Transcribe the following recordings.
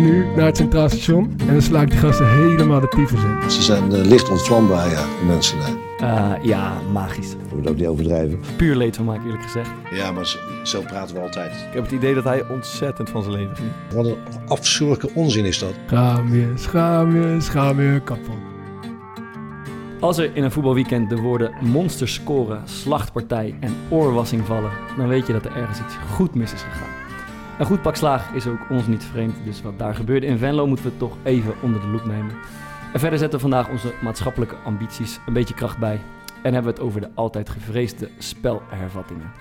Nu naar het Centraal Station en dan sla ik die gasten helemaal de tyfus in. Ze zijn eh, licht ontvlambaar, ja, de mensen daar. Eh, ja, magisch. Je moet ook niet overdrijven. Puur leed van maken, eerlijk gezegd. Ja, maar zo, zo praten we altijd. Ik heb het idee dat hij ontzettend van zijn leven geniet. Wat een afschuwelijke onzin is dat. Schaam je, schaam je, schaam je, kapot. Als er in een voetbalweekend de woorden monster scoren, slachtpartij en oorwassing vallen, dan weet je dat er ergens iets goed mis is gegaan. Een goed pak slaag is ook ons niet vreemd, dus wat daar gebeurde in Venlo moeten we toch even onder de loep nemen. En verder zetten we vandaag onze maatschappelijke ambities een beetje kracht bij en hebben we het over de altijd gevreesde spelhervattingen.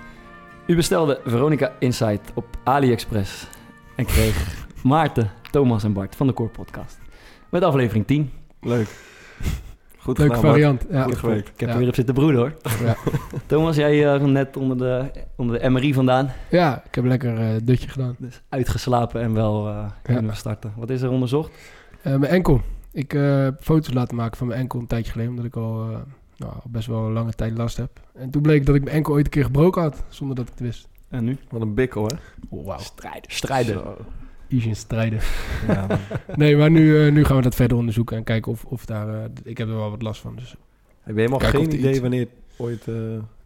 U bestelde Veronica Insight op AliExpress en kreeg Maarten, Thomas en Bart van de Core Podcast. Met aflevering 10. Leuk. Goed Leuke gedaan, variant. Ja. Goed gewerkt. Ik heb Ja. er weer op zitten broeden hoor. Ja. Thomas, jij eh, net onder de, onder de MRI vandaan. ja, ik heb lekker eh dutje gedaan. Dus uitgeslapen en wel eh, kunnen we starten. Wat is er onderzocht? Eh, mijn enkel. Ik eh, heb foto's laten maken van mijn enkel een tijdje geleden, omdat ik al eh, nou, best wel een lange tijd last heb. En toen bleek dat ik mijn enkel ooit een keer gebroken had, zonder dat ik het wist. En nu? Wat een bikkel, hè? Oh, wauw. Strijden. Strijden. Zo. Easy in strijden. Ja. Nee, maar nu, eh, nu gaan we dat verder onderzoeken en kijken of, of daar... eh, ik heb er wel wat last van, dus... Heb je helemaal geen idee iets- wanneer het ooit... eh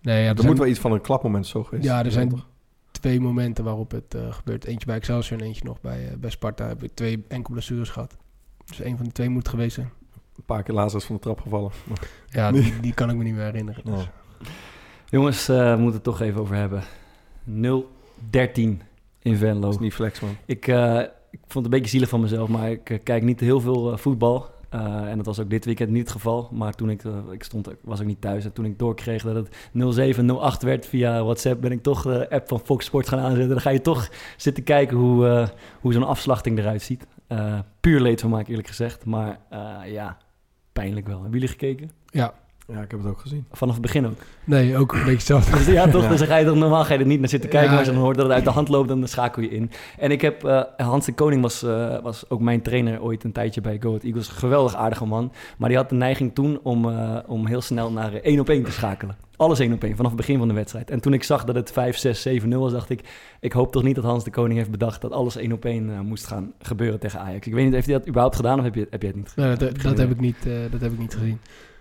Nee, ja, er er zijn, moet wel iets van een klapmoment zo geweest. ja, er zijn toch? twee momenten waarop het eh, gebeurt. Eentje bij Excelsior en eentje nog bij, bij Sparta. Heb ik twee enkel blessures gehad. Dus een van de twee moet geweest zijn. Een paar keer laatst is van de trap gevallen. Ja, die, die kan ik me niet meer herinneren. Dus. Oh. Jongens, eh, we moeten het toch even over hebben. 0-13 in Venlo. Dat is niet flex, man. Ik, eh, ik vond het een beetje zielig van mezelf, maar ik eh, kijk niet heel veel eh, voetbal. Eh, en dat was ook dit weekend niet het geval. Maar toen ik, ik stond, ik was ook niet thuis. En toen ik doorkreeg dat het 0708 werd via WhatsApp, ben ik toch de app van Fox Sport gaan aanzetten. Dan ga je toch zitten kijken hoe, eh, hoe zo'n afslachting eruit ziet. Eh, puur leed van maken, eerlijk gezegd. Maar eh, ja, pijnlijk wel. Hebben jullie gekeken? Ja, Ja, ik heb het ook gezien. Vanaf het begin ook. nee, ook een beetje hetzelfde. Dus ja, toch? Ja. Dus dan ga je toch normaal ga je er niet naar zitten kijken, Ja. maar als je dan hoort dat het uit de hand loopt, dan schakel je in. En ik heb, eh, Hans de Koning was, eh, was ook mijn trainer ooit een tijdje bij Go Ahead Eagles. Geweldig aardige man. Maar die had de neiging toen om, eh, om heel snel naar één op één te schakelen. Alles één op één, vanaf het begin van de wedstrijd. En toen ik zag dat het 5, 6, 7, 0 was, dacht ik... ik hoop toch niet dat Hans de Koning heeft bedacht dat alles één op één moest gaan gebeuren tegen Ajax. Ik weet niet, heeft hij dat überhaupt gedaan of heb je, heb je het niet Nee, dat, dat, heb ik niet, eh, dat heb ik niet gezien.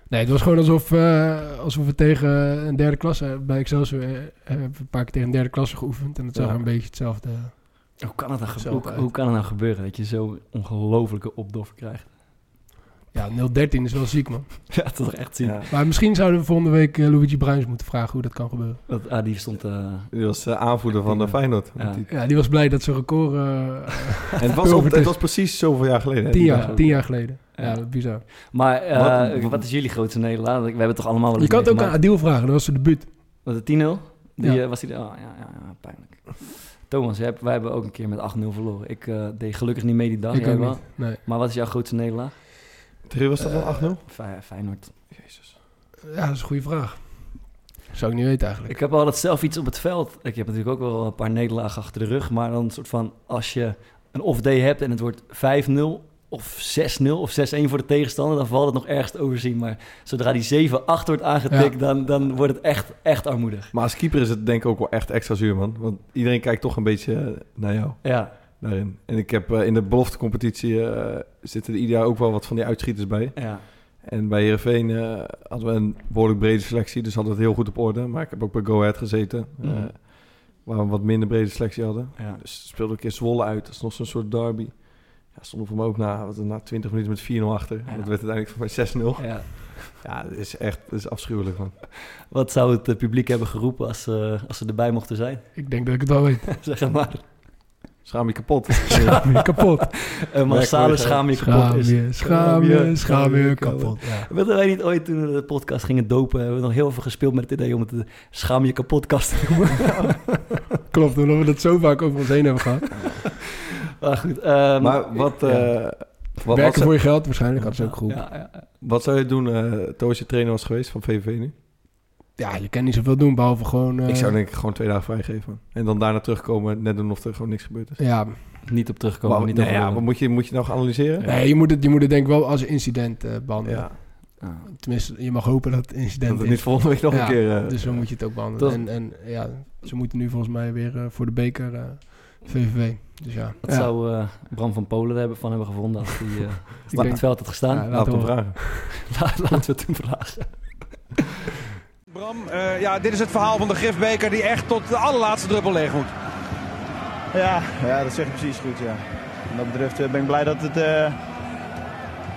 Nee, het was gewoon alsof, eh, alsof we tegen een derde klasse... Bij Excelsior eh, hebben we een paar keer tegen een derde klasse geoefend. En het zag Ja. er een beetje hetzelfde... Hoe kan, het nou gebeuren? hoe, kan het nou gebeuren dat je zo ongelofelijke opdoffer krijgt? Ja, 013 is wel ziek, man. Ja, dat is toch echt zien. Ja. Maar misschien zouden we volgende week eh, Luigi Bruins moeten vragen hoe dat kan gebeuren. Dat, ah, die stond... eh, Die was aanvoerder van de Ja. Feyenoord. Ja. Die- Ja, die was blij dat zijn record eh, En het was, op, het was precies zoveel jaar geleden. hè, tien, jaar, tien jaar geleden. Ja. Ja, bizar. Maar eh, Wat- wat, is jullie grootste nederlaag? We hebben toch allemaal wel Je kan het ook aan. Adil vragen, dat was zijn debuut. Was het 10-0? Die, Ja. eh, was die, oh, ja, ja, ja, pijnlijk. Thomas, hebt- wij hebben ook een keer met 8-0 verloren. Ik eh, deed gelukkig niet mee die dag. ik jij ook wel. niet. Nee. Maar wat is jouw grootste nederlaag? Tegen was dat dan 8-0? Fey- Feyenoord. Jezus. Ja, dat is een goede vraag. Zou ik niet weten eigenlijk. Ik heb altijd zelf iets op het veld. Ik heb natuurlijk ook wel een paar nederlagen achter de rug. Maar dan een soort van, als je een off-day hebt en het wordt 5-0 of 6-0 of 6-1 voor de tegenstander, dan valt het nog ergens te overzien. Maar zodra die 7-8 wordt aangetikt, dan, dan wordt het echt, echt armoedig. Maar als keeper is het denk ik ook wel echt extra zuur, man. Want iedereen kijkt toch een beetje eh, naar jou Ja, daarin. En ik heb eh, in de beloftecompetitie eh, zitten er ieder jaar ook wel wat van die uitschieters bij. ja. En bij Heerenveen eh hadden we een behoorlijk brede selectie, dus hadden we het heel goed op orde. Maar ik heb ook bij Go Ahead gezeten, eh, Mhm. waar we een wat minder brede selectie hadden. ja. Dus speelde ik in Zwolle uit, dat is nog zo'n soort derby. Ja, stonden voor me ook na, wat, na 20 minuten met 4-0 achter. Ja. Dat werd uiteindelijk voor mij 6-0. ja. Ja, dat is echt dat is afschuwelijk, man. Wat zou het eh, publiek hebben geroepen als, eh, als ze erbij mochten zijn? Ik denk dat ik het wel weet. zeg het maar. Schaam je kapot. Schaam je kapot. Een massale schaam je kapot Schaam is. je, schaam je, schaam je kapot. Ja. Wilden wij niet ooit toen we de podcast gingen dopen, hebben we nog heel veel gespeeld met het idee om het de schaam je kapotkast te noemen. Klopt, omdat we dat zo vaak over ons heen hebben gehad. Maar goed. ehm, maar wat, eh, ja. wat, wat, Werken zou, voor je geld, waarschijnlijk had ze ook geroepen. Ja, ja, ja. wat zou je doen eh toen als je trainer was geweest van VVV nu? Ja, je kan niet zoveel doen, behalve gewoon... eh, ik zou denk ik gewoon twee dagen vrijgeven. En dan daarna terugkomen, net doen of er gewoon niks gebeurd is. Ja, Niet op terugkomen. Maar, niet nee, over ja, wat moet je, moet je nou gaan analyseren? nee, je moet, het, je moet het denk ik wel als incident eh, behandelen. Ja. Tenminste, je mag hopen dat het incident dat het is. niet volgende week nog Ja, een keer... eh, Dus zo moet je het ook behandelen. Dat- En, en ja, ze moeten nu volgens mij weer voor de beker eh, VVV. Dus ja, Dat Ja. zou eh, Bram van Polen er hebben van hebben gevonden als hij eh, ik op het veld had gestaan. Ja, laten hem we- vragen. Laten we het hem vragen. Bram, eh, ja, dit is het verhaal van de Gifbeker die echt tot de allerlaatste druppel leeg moet. Ja, ja, dat zeg je precies goed. Ja. Wat dat betreft eh, ben ik blij dat het, eh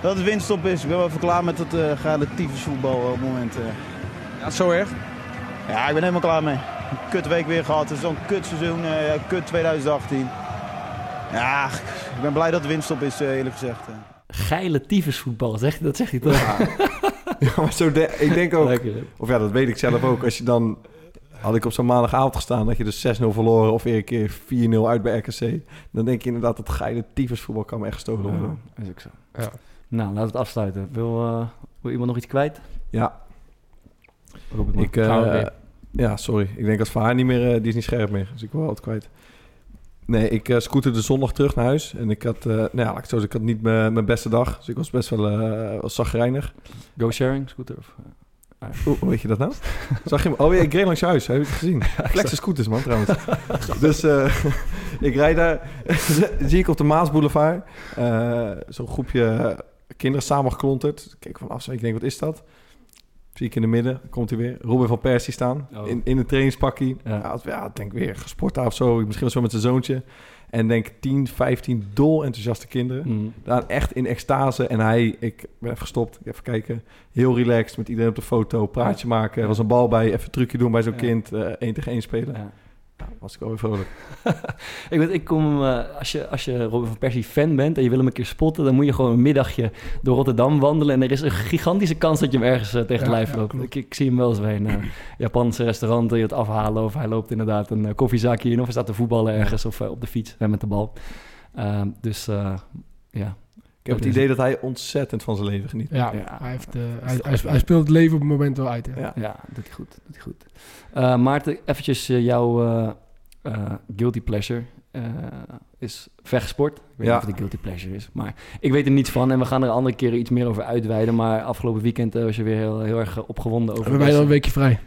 dat het winststop is. Ik ben wel even klaar met het uh, tyfusvoetbal op het moment. eh. Ja, zo erg. Ja, ik ben helemaal klaar mee. Een kut week weer gehad. Het is zo'n kut seizoen. eh, kut 2018. Ja, ik ben blij dat het winststop is, eh, eerlijk gezegd. eh. Geile tyfusvoetbal, hij, dat zegt hij toch? Ja, maar zo de- ik denk ook... Lekker? Of ja, dat weet ik zelf ook. Als je dan... Had ik op zo'n maandagavond gestaan dat je dus 6-0 verloren of weer een keer 4-0 uit bij RKC. Dan denk je inderdaad dat geile tyfusvoetbal kan me echt gestolen worden. Ja, is ook zo. Ja. Nou, laten we het afsluiten. Wil, eh, wil iemand nog iets kwijt? Ja, Roep het maar. ik, eh, ja, sorry. Ik denk van haar niet meer, die is niet scherp meer. Dus ik wil wat kwijt. Nee, ik uh, scooterde zondag terug naar huis. En ik had, eh, nou ja, ik het zo zeggen, ik had niet mijn beste dag. Dus ik was best wel uh, was zagrijnig. Go sharing, scooter? Of, eh, Oeh, hoe weet je dat nou? Zag je hem? Oh ja, ik reed langs je huis. Heb je het gezien? Flexe scooters, man, trouwens. dus eh, ik rijd daar. zie ik op de Maasboulevard. eh Zo'n groepje kinderen samengeklonterd. Ik Kijk van afstand. Ik denk, wat is dat? Zie ik in de midden. Komt hij weer. Robin van Persie staan. Oh. In, in een trainingspakkie. Ja. Ja, denk weer gesport of zo. Misschien wel zo met zijn zoontje. En denk 10, 15 dol enthousiaste kinderen. mm. Daar echt in extase. En hij, ik ben even gestopt, even kijken. Heel relaxed met iedereen op de foto, praatje maken. Er was een bal bij, even een trucje doen bij zo'n Ja. kind. eh één tegen één spelen. Nou, was ik wel weer vrolijk. Ik weet, ik kom, eh, als, je, als je Robin van Persie fan bent en je wil hem een keer spotten, dan moet je gewoon een middagje door Rotterdam wandelen. En er is een gigantische kans dat je hem ergens eh, tegen Ja, lijf loopt. ik, ik zie hem wel eens bij een eh, Japanse restaurant het afhalen. Of hij loopt inderdaad een koffiezakje in. Of hij staat te voetballen ergens of op de fiets met de bal. Uh, dus ja. Ik heb het idee dat hij ontzettend van zijn leven geniet. Ja, Ja. Hij, heeft, uh, hij, hij, hij, speelt het leven op het moment wel uit. Hè? Ja. ja, doet hij goed. Doet hij goed. Uh, Maarten, eventjes jouw uh, guilty pleasure. Uh, is vechtsport. Ik weet ja. niet of het een guilty pleasure is. Maar ik weet er niets van. En we gaan er een andere keer iets meer over uitweiden. Maar afgelopen weekend uh, was je weer heel, heel erg opgewonden over... Hebben wij dan een weekje vrij?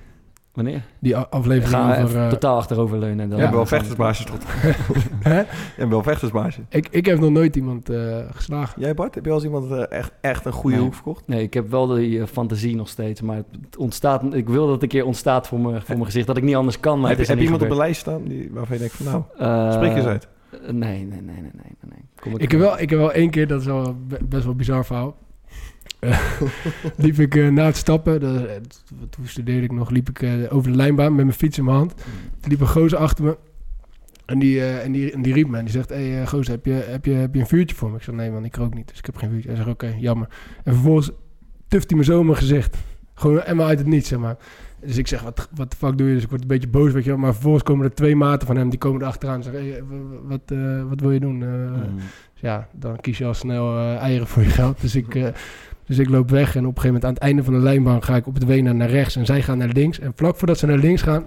Wanneer? Die aflevering gaan over... Uh, totaal achteroverleunen. En dan ja, wel vechtersbaasje tot. en wel vechtersbaasje. Ik, ik heb nog nooit iemand uh, geslagen. Jij Bart, heb je al eens iemand uh, echt, echt een goede nee. hoek verkocht? Nee, ik heb wel die uh, fantasie nog steeds. Maar het ontstaat, ik wil dat het een keer ontstaat voor, me, voor mijn gezicht. Dat ik niet anders kan, maar heb, het is heb je iemand gebeurd. op de lijst staan die, waarvan je denkt van nou, spreek eens uit. Nee, nee, nee, nee, nee. nee. Kom ik, ik, heb wel, ik heb wel één keer, dat is wel best wel bizar verhaal. liep ik uh, na het stappen, de, toen studeerde ik nog, liep ik uh, over de lijnbaan met mijn fiets in mijn hand. Toen liep een gozer achter me en die, uh, en die, en die riep me en die zegt, hé hey, gozer, heb je, heb, je, heb je een vuurtje voor me? Ik zeg, nee man, ik rook niet, dus ik heb geen vuurtje. Hij zegt, oké, okay, jammer. En vervolgens tuft hij me zo mijn gezicht. Gewoon helemaal uit het niets, zeg maar. Dus ik zeg, wat, wat de fuck doe je? Dus ik word een beetje boos, weet je wel. Maar vervolgens komen er twee maten van hem, die komen er achteraan en zeggen, hey, wat, uh, wat wil je doen? Uh, mm. dus ja, dan kies je al snel uh, eieren voor je geld. Dus ik, dus ik loop weg en op een gegeven moment aan het einde van de lijnbaan ga ik op het wenen naar rechts en zij gaan naar links. En vlak voordat ze naar links gaan,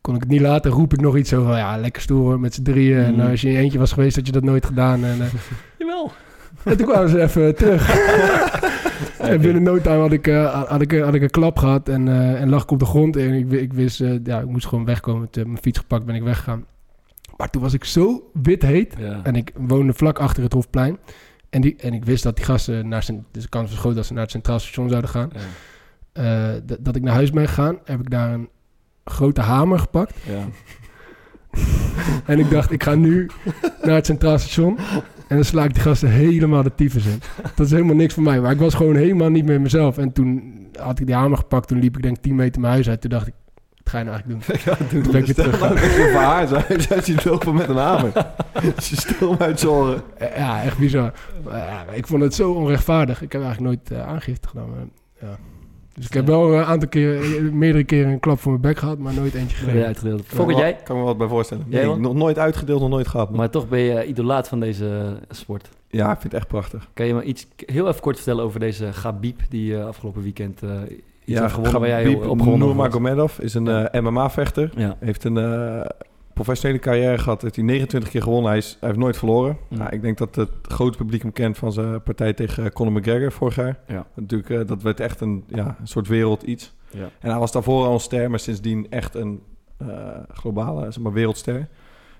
kon ik het niet laten, roep ik nog iets zo van, ja, lekker stoer hoor, met z'n drieën. Mm. En als je in eentje was geweest, had je dat nooit gedaan. En, Jawel. En toen kwamen ze even terug. en binnen no time had ik, uh, had, ik, had ik een klap gehad en, uh, en lag ik op de grond. En ik, ik wist, uh, ja, ik moest gewoon wegkomen. Toen mijn fiets gepakt, ben ik weggegaan. Maar toen was ik zo wit heet. Ja. En ik woonde vlak achter het Hofplein. En, die, en ik wist dat die gasten naar zijn... Dus de kans was groot dat ze naar het Centraal Station zouden gaan. Ja. dat ik naar huis ben gegaan, heb ik daar een grote hamer gepakt. Ja. en ik dacht, ik ga nu naar het Centraal Station. En dan sla ik die gasten helemaal de tyfus in. Dat is helemaal niks voor mij. Maar ik was gewoon helemaal niet meer mezelf. En toen had ik die hamer gepakt. Toen liep ik denk 10 meter mijn huis uit. Toen dacht ik, Wat ga je nou eigenlijk doen? Ja, doe ben ik weer terug. Dat je voor haar zijn. Zij ziet lopen met een hamer. Ze stil uit. Eh, Ja, echt bizar. Maar ja, ik vond het zo onrechtvaardig. Ik heb eigenlijk nooit eh, aangifte gedaan. maar, ja. Dus ik heb wel een aantal keer, eh, meerdere keren een klap voor mijn bek gehad, maar nooit eentje gegeven. uitgedeeld. Fokker, jij? Kan me wat bij voorstellen. Jij, Nee, nog nooit uitgedeeld, nog nooit gehad. Maar toch ben je idolaat van deze sport. Ja, ik vind het echt prachtig. Kan je me iets heel even kort vertellen over deze Gabib die eh, afgelopen weekend eh, iets ja, gewonnen waar jij Nurmagomedov is een eh, MMA-vechter. Ja. Heeft een eh, professionele carrière gehad. Heeft hij 29 keer gewonnen. Hij, is, hij heeft nooit verloren. Mm. Nou, ik denk dat het grote publiek hem kent van zijn partij tegen eh, Conor McGregor vorig jaar. Ja. Natuurlijk, dat werd echt een, ja, een soort wereld iets. Ja. En hij was daarvoor al een ster, maar sindsdien echt een globale zeg maar, wereldster.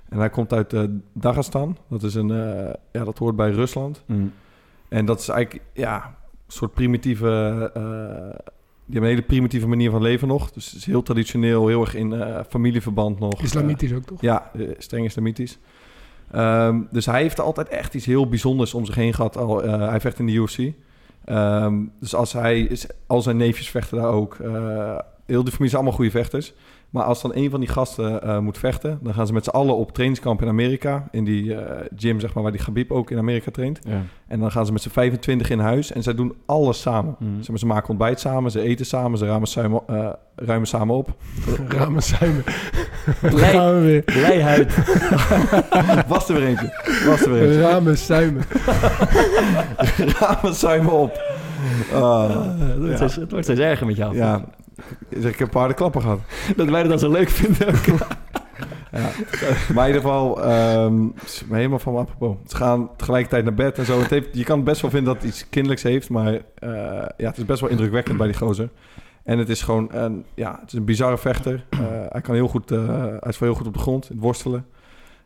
En hij komt uit Dagestan. Dat, is een, ja, dat hoort bij Rusland. Mm. En dat is eigenlijk ja, een soort primitieve... die hebben een hele primitieve manier van leven nog. Dus het is heel traditioneel, heel erg in eh, familieverband nog. Islamitisch ook, toch? Ja, eh, streng islamitisch. Ehm, dus hij heeft altijd echt iets heel bijzonders om zich heen gehad. Al, eh, hij vecht in de UFC. Ehm, dus als hij, is, al zijn neefjes vechten daar ook. Heel de familie zijn allemaal goede vechters. Maar als dan een van die gasten eh, moet vechten, dan gaan ze met z'n allen op trainingskamp in Amerika. In die eh, gym, zeg maar, waar die Gabib ook in Amerika traint. Ja. En dan gaan ze met z'n 25 in huis en zij doen alles samen. Mm. Zeg maar, ze maken ontbijt samen, ze eten samen, ze ruimen samen, eh, ruimen samen op. Ramen we weer. Blijheid. Was er weer eentje. Was er weer eentje. Ramen we. Ramen samen op. Ah, het, wordt steeds, het wordt steeds erger met jou. ja, zeg, ik heb harde klappen gehad. Dat wij dat zo leuk vinden. ook. Ja. Maar in ieder geval, ehm, helemaal van me apropos. Ze gaan tegelijkertijd naar bed en zo. Het heeft, je kan best wel vinden dat het iets kinderlijks heeft, maar eh, ja, het is best wel indrukwekkend bij die gozer. En het is gewoon een, ja, het is een bizarre vechter. Eh, hij kan heel goed, eh, hij is wel heel goed op de grond, in het worstelen.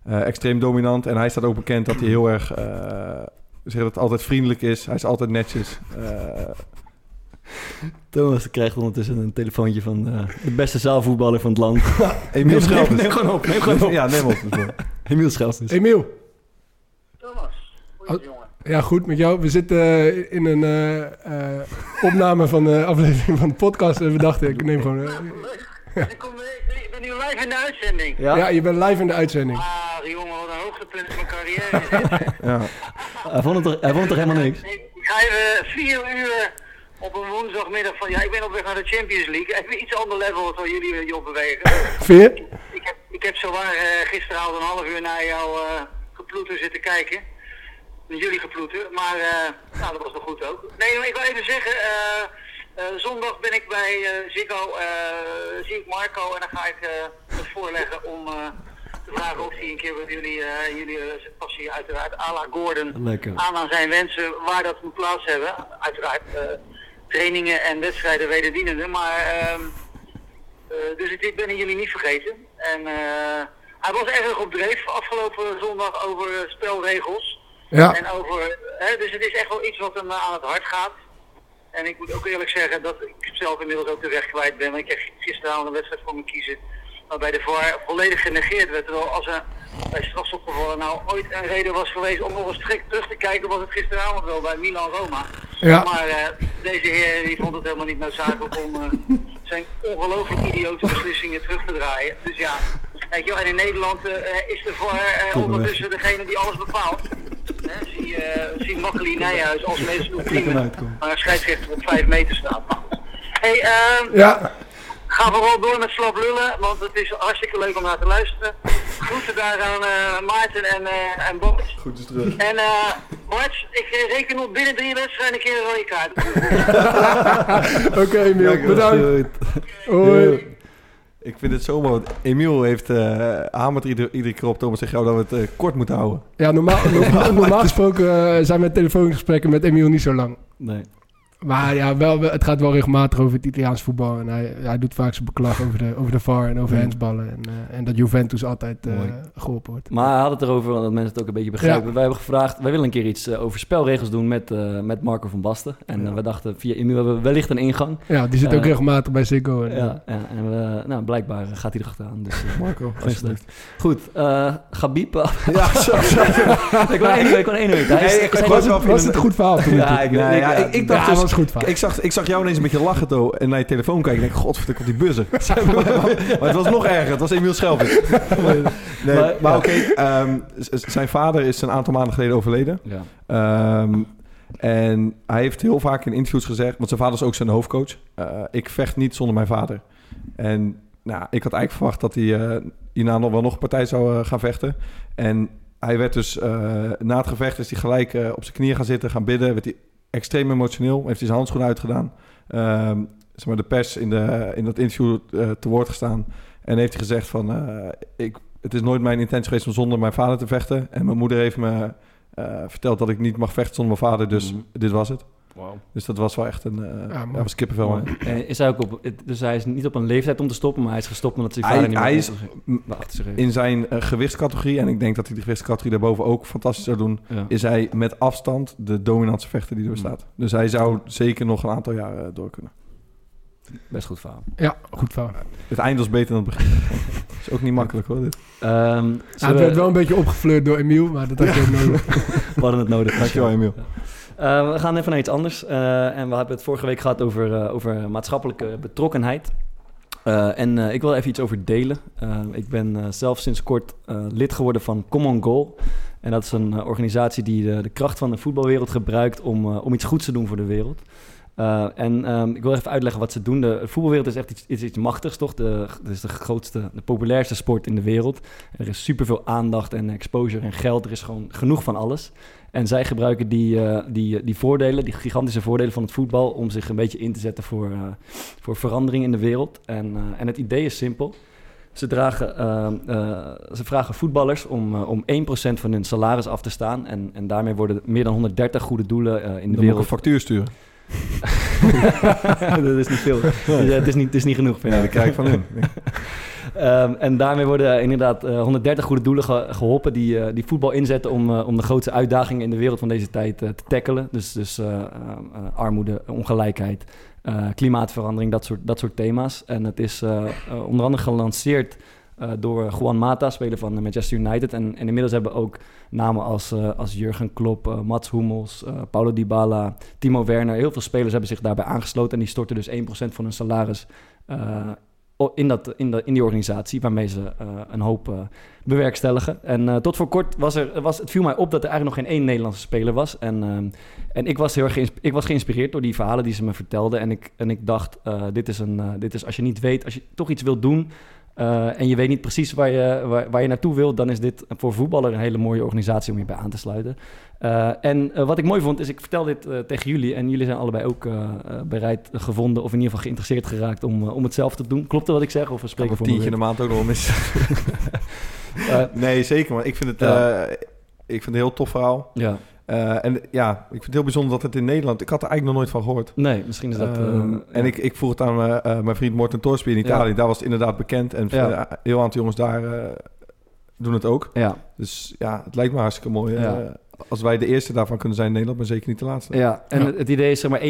Extreem dominant. En hij staat ook bekend dat hij heel erg, zeg dat altijd vriendelijk is. Hij is altijd netjes. Thomas krijgt ondertussen een telefoontje van eh, de beste zaalvoetballer van het land. Emiel neem, Schelvis. neem gewoon op, neem gewoon op. Ja, neem op. Emiel Schelvis. Emiel. Thomas, Oh. goeie jongen. Ja, goed met jou. We zitten eh, in een eh, eh, opname van de aflevering van de podcast. En we dachten, ik neem gewoon... eh, Ik, kom, ik, ik ben nu live in de uitzending. Ja, ja, je bent live in de uitzending. Ah, jongen, wat een hoogtepunt van mijn carrière. Ja. hij, vond het toch, hij vond het toch helemaal niks? ik ga even vier uur op een woensdagmiddag van... Ja, ik ben op weg naar de Champions League. Even iets ander level dan jullie eh, joh bewegen. Veer? Ik heb, ik heb zowaar eh gisteravond een half uur naar jouw eh geploeter zitten kijken. Met jullie geploeter. Maar eh, nou, dat was nog goed ook. Nee, maar ik wil even zeggen. zondag ben ik bij Ziggo. eh, zie ik Marco. En dan ga ik het voorleggen om te vragen of hij een keer met jullie, jullie passie uiteraard à la Gordon Lekker. aan aan zijn wensen waar dat moet plaats hebben. Uiteraard trainingen en wedstrijden wederdienende. Maar ehm, eh, dus ik, ik ben jullie niet vergeten. En eh, hij was erg op dreef afgelopen zondag over spelregels. Ja. En over, hè, dus het is echt wel iets wat hem eh, aan het hart gaat. En ik moet ook eerlijk zeggen dat ik zelf inmiddels ook de weg kwijt ben. Want ik kreeg gisteravond een wedstrijd voor me kiezen. Waarbij de VAR volledig genegeerd werd. Terwijl als er bij strafstopgevallen nou ooit een reden was geweest om nog eens strikt terug te kijken, was het gisteravond wel bij Milan-Roma. Ja. Maar eh, deze heer die vond het helemaal niet noodzakelijk om eh, zijn ongelooflijk idiote beslissingen terug te draaien. Dus ja, weet je wel, en in Nederland eh, is VAR eh, ondertussen degene die alles bepaalt. Zie, zie Makkeli Nijhuis als meest ultieme, maar een scheidsrechter op 5 meter staat. Goed. Hey, ehm, Ja. Ga vooral door met slap lullen, want het is hartstikke leuk om naar te luisteren. Groeten daar aan eh, Maarten en, eh en Bart. Goed is terug. En eh Bart, ik reken op binnen drie wedstrijden een keer een rode kaart. Oké, Emiel. Bedankt. Hoi. Ik vind het zo mooi. want Emiel heeft uh, hamert ieder, iedere keer op Thomas zegt jou dat we het kort moeten houden. Ja, normaal, normaal, normaal gesproken zijn mijn telefoongesprekken met Emiel niet zo lang. Nee. Maar ja, wel, het gaat wel regelmatig over het Italiaans voetbal. En hij, hij doet vaak zijn beklag over de, over de VAR en over handsballen. En, eh, en dat Juventus altijd eh, geholpen wordt. Maar hij had het erover, dat mensen het ook een beetje begrijpen. Ja. Wij hebben gevraagd, wij willen een keer iets eh, over spelregels doen met, eh, met Marco van Basten. En Ja. we dachten, via Emiel hebben we wellicht een ingang. Ja, die zit ook regelmatig bij Ziggo. En, Ja, ja en we, nou, blijkbaar gaat hij er. Dus, Marco, alsjeblieft. Goed, eh Gabib. Ja, zo, zo. ik wil één week, ik wil één week. Hij is- Nee, zijn- ik- ik Was, was het, wel was het een goed verhaal? toen? Ja, ik, Ja, dacht dus, goed vaak. Ik zag, ik zag jou ineens een beetje lachen toe, en naar je telefoon kijken. Ik denk, godverdomme, komt die buzzer. maar het was nog erger. Het was Emiel Schelvis. nee, Maar- oké. ehm, zijn vader is een aantal maanden geleden overleden. Ja. Ehm, en hij heeft heel vaak in interviews gezegd... want zijn vader is ook zijn hoofdcoach. eh, ik vecht niet zonder mijn vader. En nou, ik had eigenlijk verwacht dat hij eh, hierna nog wel nog een partij zou eh, gaan vechten. En hij werd dus... na het gevecht is hij gelijk op zijn knieën gaan zitten, gaan bidden. Werd hij extreem emotioneel. Heeft hij zijn handschoen uitgedaan. Ehm, zeg maar de pers in, de, in dat interview eh, te woord gestaan. En heeft hij gezegd van... eh, ik, het is nooit mijn intentie geweest om zonder mijn vader te vechten. En mijn moeder heeft me eh, verteld dat ik niet mag vechten zonder mijn vader. Dus Mhm. dit was het. Dus dat was wel echt een... eh Ja, was kippenvel. is hij ook op, dus hij is niet op een leeftijd om te stoppen, maar hij is gestopt omdat zijn Hij- vader niet hij meer is- zich heeft. In zijn eh, gewichtscategorie, en ik denk dat hij de gewichtscategorie daarboven ook fantastisch zou doen... Ja. is hij met afstand de dominantste vechter die er bestaat. Dus hij zou zeker nog een aantal jaar eh, door kunnen. Best goed verhaal. Ja, goed verhaal. Het eind was beter dan het begin. Dat is ook niet makkelijk hoor, dit. Ehm, Ja, zullen het we- werd wel een beetje opgefleurd door Emiel, maar dat had je ook nodig. We hadden het nodig. Dankjewel, Emiel. Eh, we gaan even naar iets anders. Eh, en we hebben het vorige week gehad over, eh, over maatschappelijke betrokkenheid. En ik wil even iets over delen. Ik ben zelf sinds kort lid geworden van Common Goal. En dat is een organisatie die de, de kracht van de voetbalwereld gebruikt om, om iets goeds te doen voor de wereld. En ehm, ik wil even uitleggen wat ze doen. De voetbalwereld is echt iets, iets machtigs, toch? De, het is de grootste, de populairste sport in de wereld. Er is superveel aandacht en exposure en geld. Er is gewoon genoeg van alles. En zij gebruiken die, eh, die, die voordelen, die gigantische voordelen van het voetbal... om zich een beetje in te zetten voor, eh, voor verandering in de wereld. En, eh, en het idee is simpel. Ze, dragen, eh, eh, ze vragen voetballers om, eh, om 1% van hun salaris af te staan. En, en daarmee worden meer dan 130 goede doelen eh, in de Dan moet ik wereld een factuur sturen. dat is niet veel. Dus, het, is niet, het is niet genoeg. Vind Ja, ik. dat krijg ik van hun. Ehm, en daarmee worden inderdaad eh, 130 goede doelen ge- geholpen die, eh, die voetbal inzetten om, eh, om de grootste uitdagingen in de wereld van deze tijd eh, te tackelen. Dus, dus eh, eh, eh, armoede, ongelijkheid, eh, klimaatverandering, dat soort, dat soort thema's. En het is eh, eh, onder andere gelanceerd eh, door Juan Mata, speler van Manchester United. En, en inmiddels hebben ook namen als, eh, als Jurgen Klopp, eh, Mats Hummels, eh, Paulo Dybala, Timo Werner. Heel veel spelers hebben zich daarbij aangesloten en die storten dus 1% van hun salaris eh, in, dat, in, de, in die organisatie, waarmee ze eh, een hoop eh, bewerkstelligen. En eh, tot voor kort was er, was, het viel mij op dat er eigenlijk nog geen één Nederlandse speler was. En, en ik, was heel erg ik was geïnspireerd door die verhalen die ze me vertelden. En ik, en ik dacht, dit, is een, dit is als je niet weet, als je toch iets wilt doen... eh, en je weet niet precies waar je, waar, waar je naartoe wilt... dan is dit voor voetballer een hele mooie organisatie om je bij aan te sluiten. Eh, en eh, wat ik mooi vond, is ik vertel dit tegen jullie... en jullie zijn allebei ook bereid gevonden... of in ieder geval geïnteresseerd geraakt om, om het zelf te doen. Klopt dat wat ik zeg? Of we Kan spreken een voor tientje in de maand ook nog mis. Nee, zeker. Maar ik vind het, eh, ik vind het een heel tof verhaal. Ja, Eh, en ja, ik vind het heel bijzonder dat het in Nederland... Ik had er eigenlijk nog nooit van gehoord. nee, misschien is dat... eh, ja. En ik, ik vroeg het aan mijn, eh, mijn vriend Morten Torsby in Italië. Ja. Daar was het inderdaad bekend. En Ja. eh, een heel aantal jongens daar eh, doen het ook. Ja, Dus ja, het lijkt me hartstikke mooi. eh, Ja. Als wij de eerste daarvan kunnen zijn in Nederland, maar zeker niet de laatste. ja. en Ja. Het, idee is, zeg maar, 1%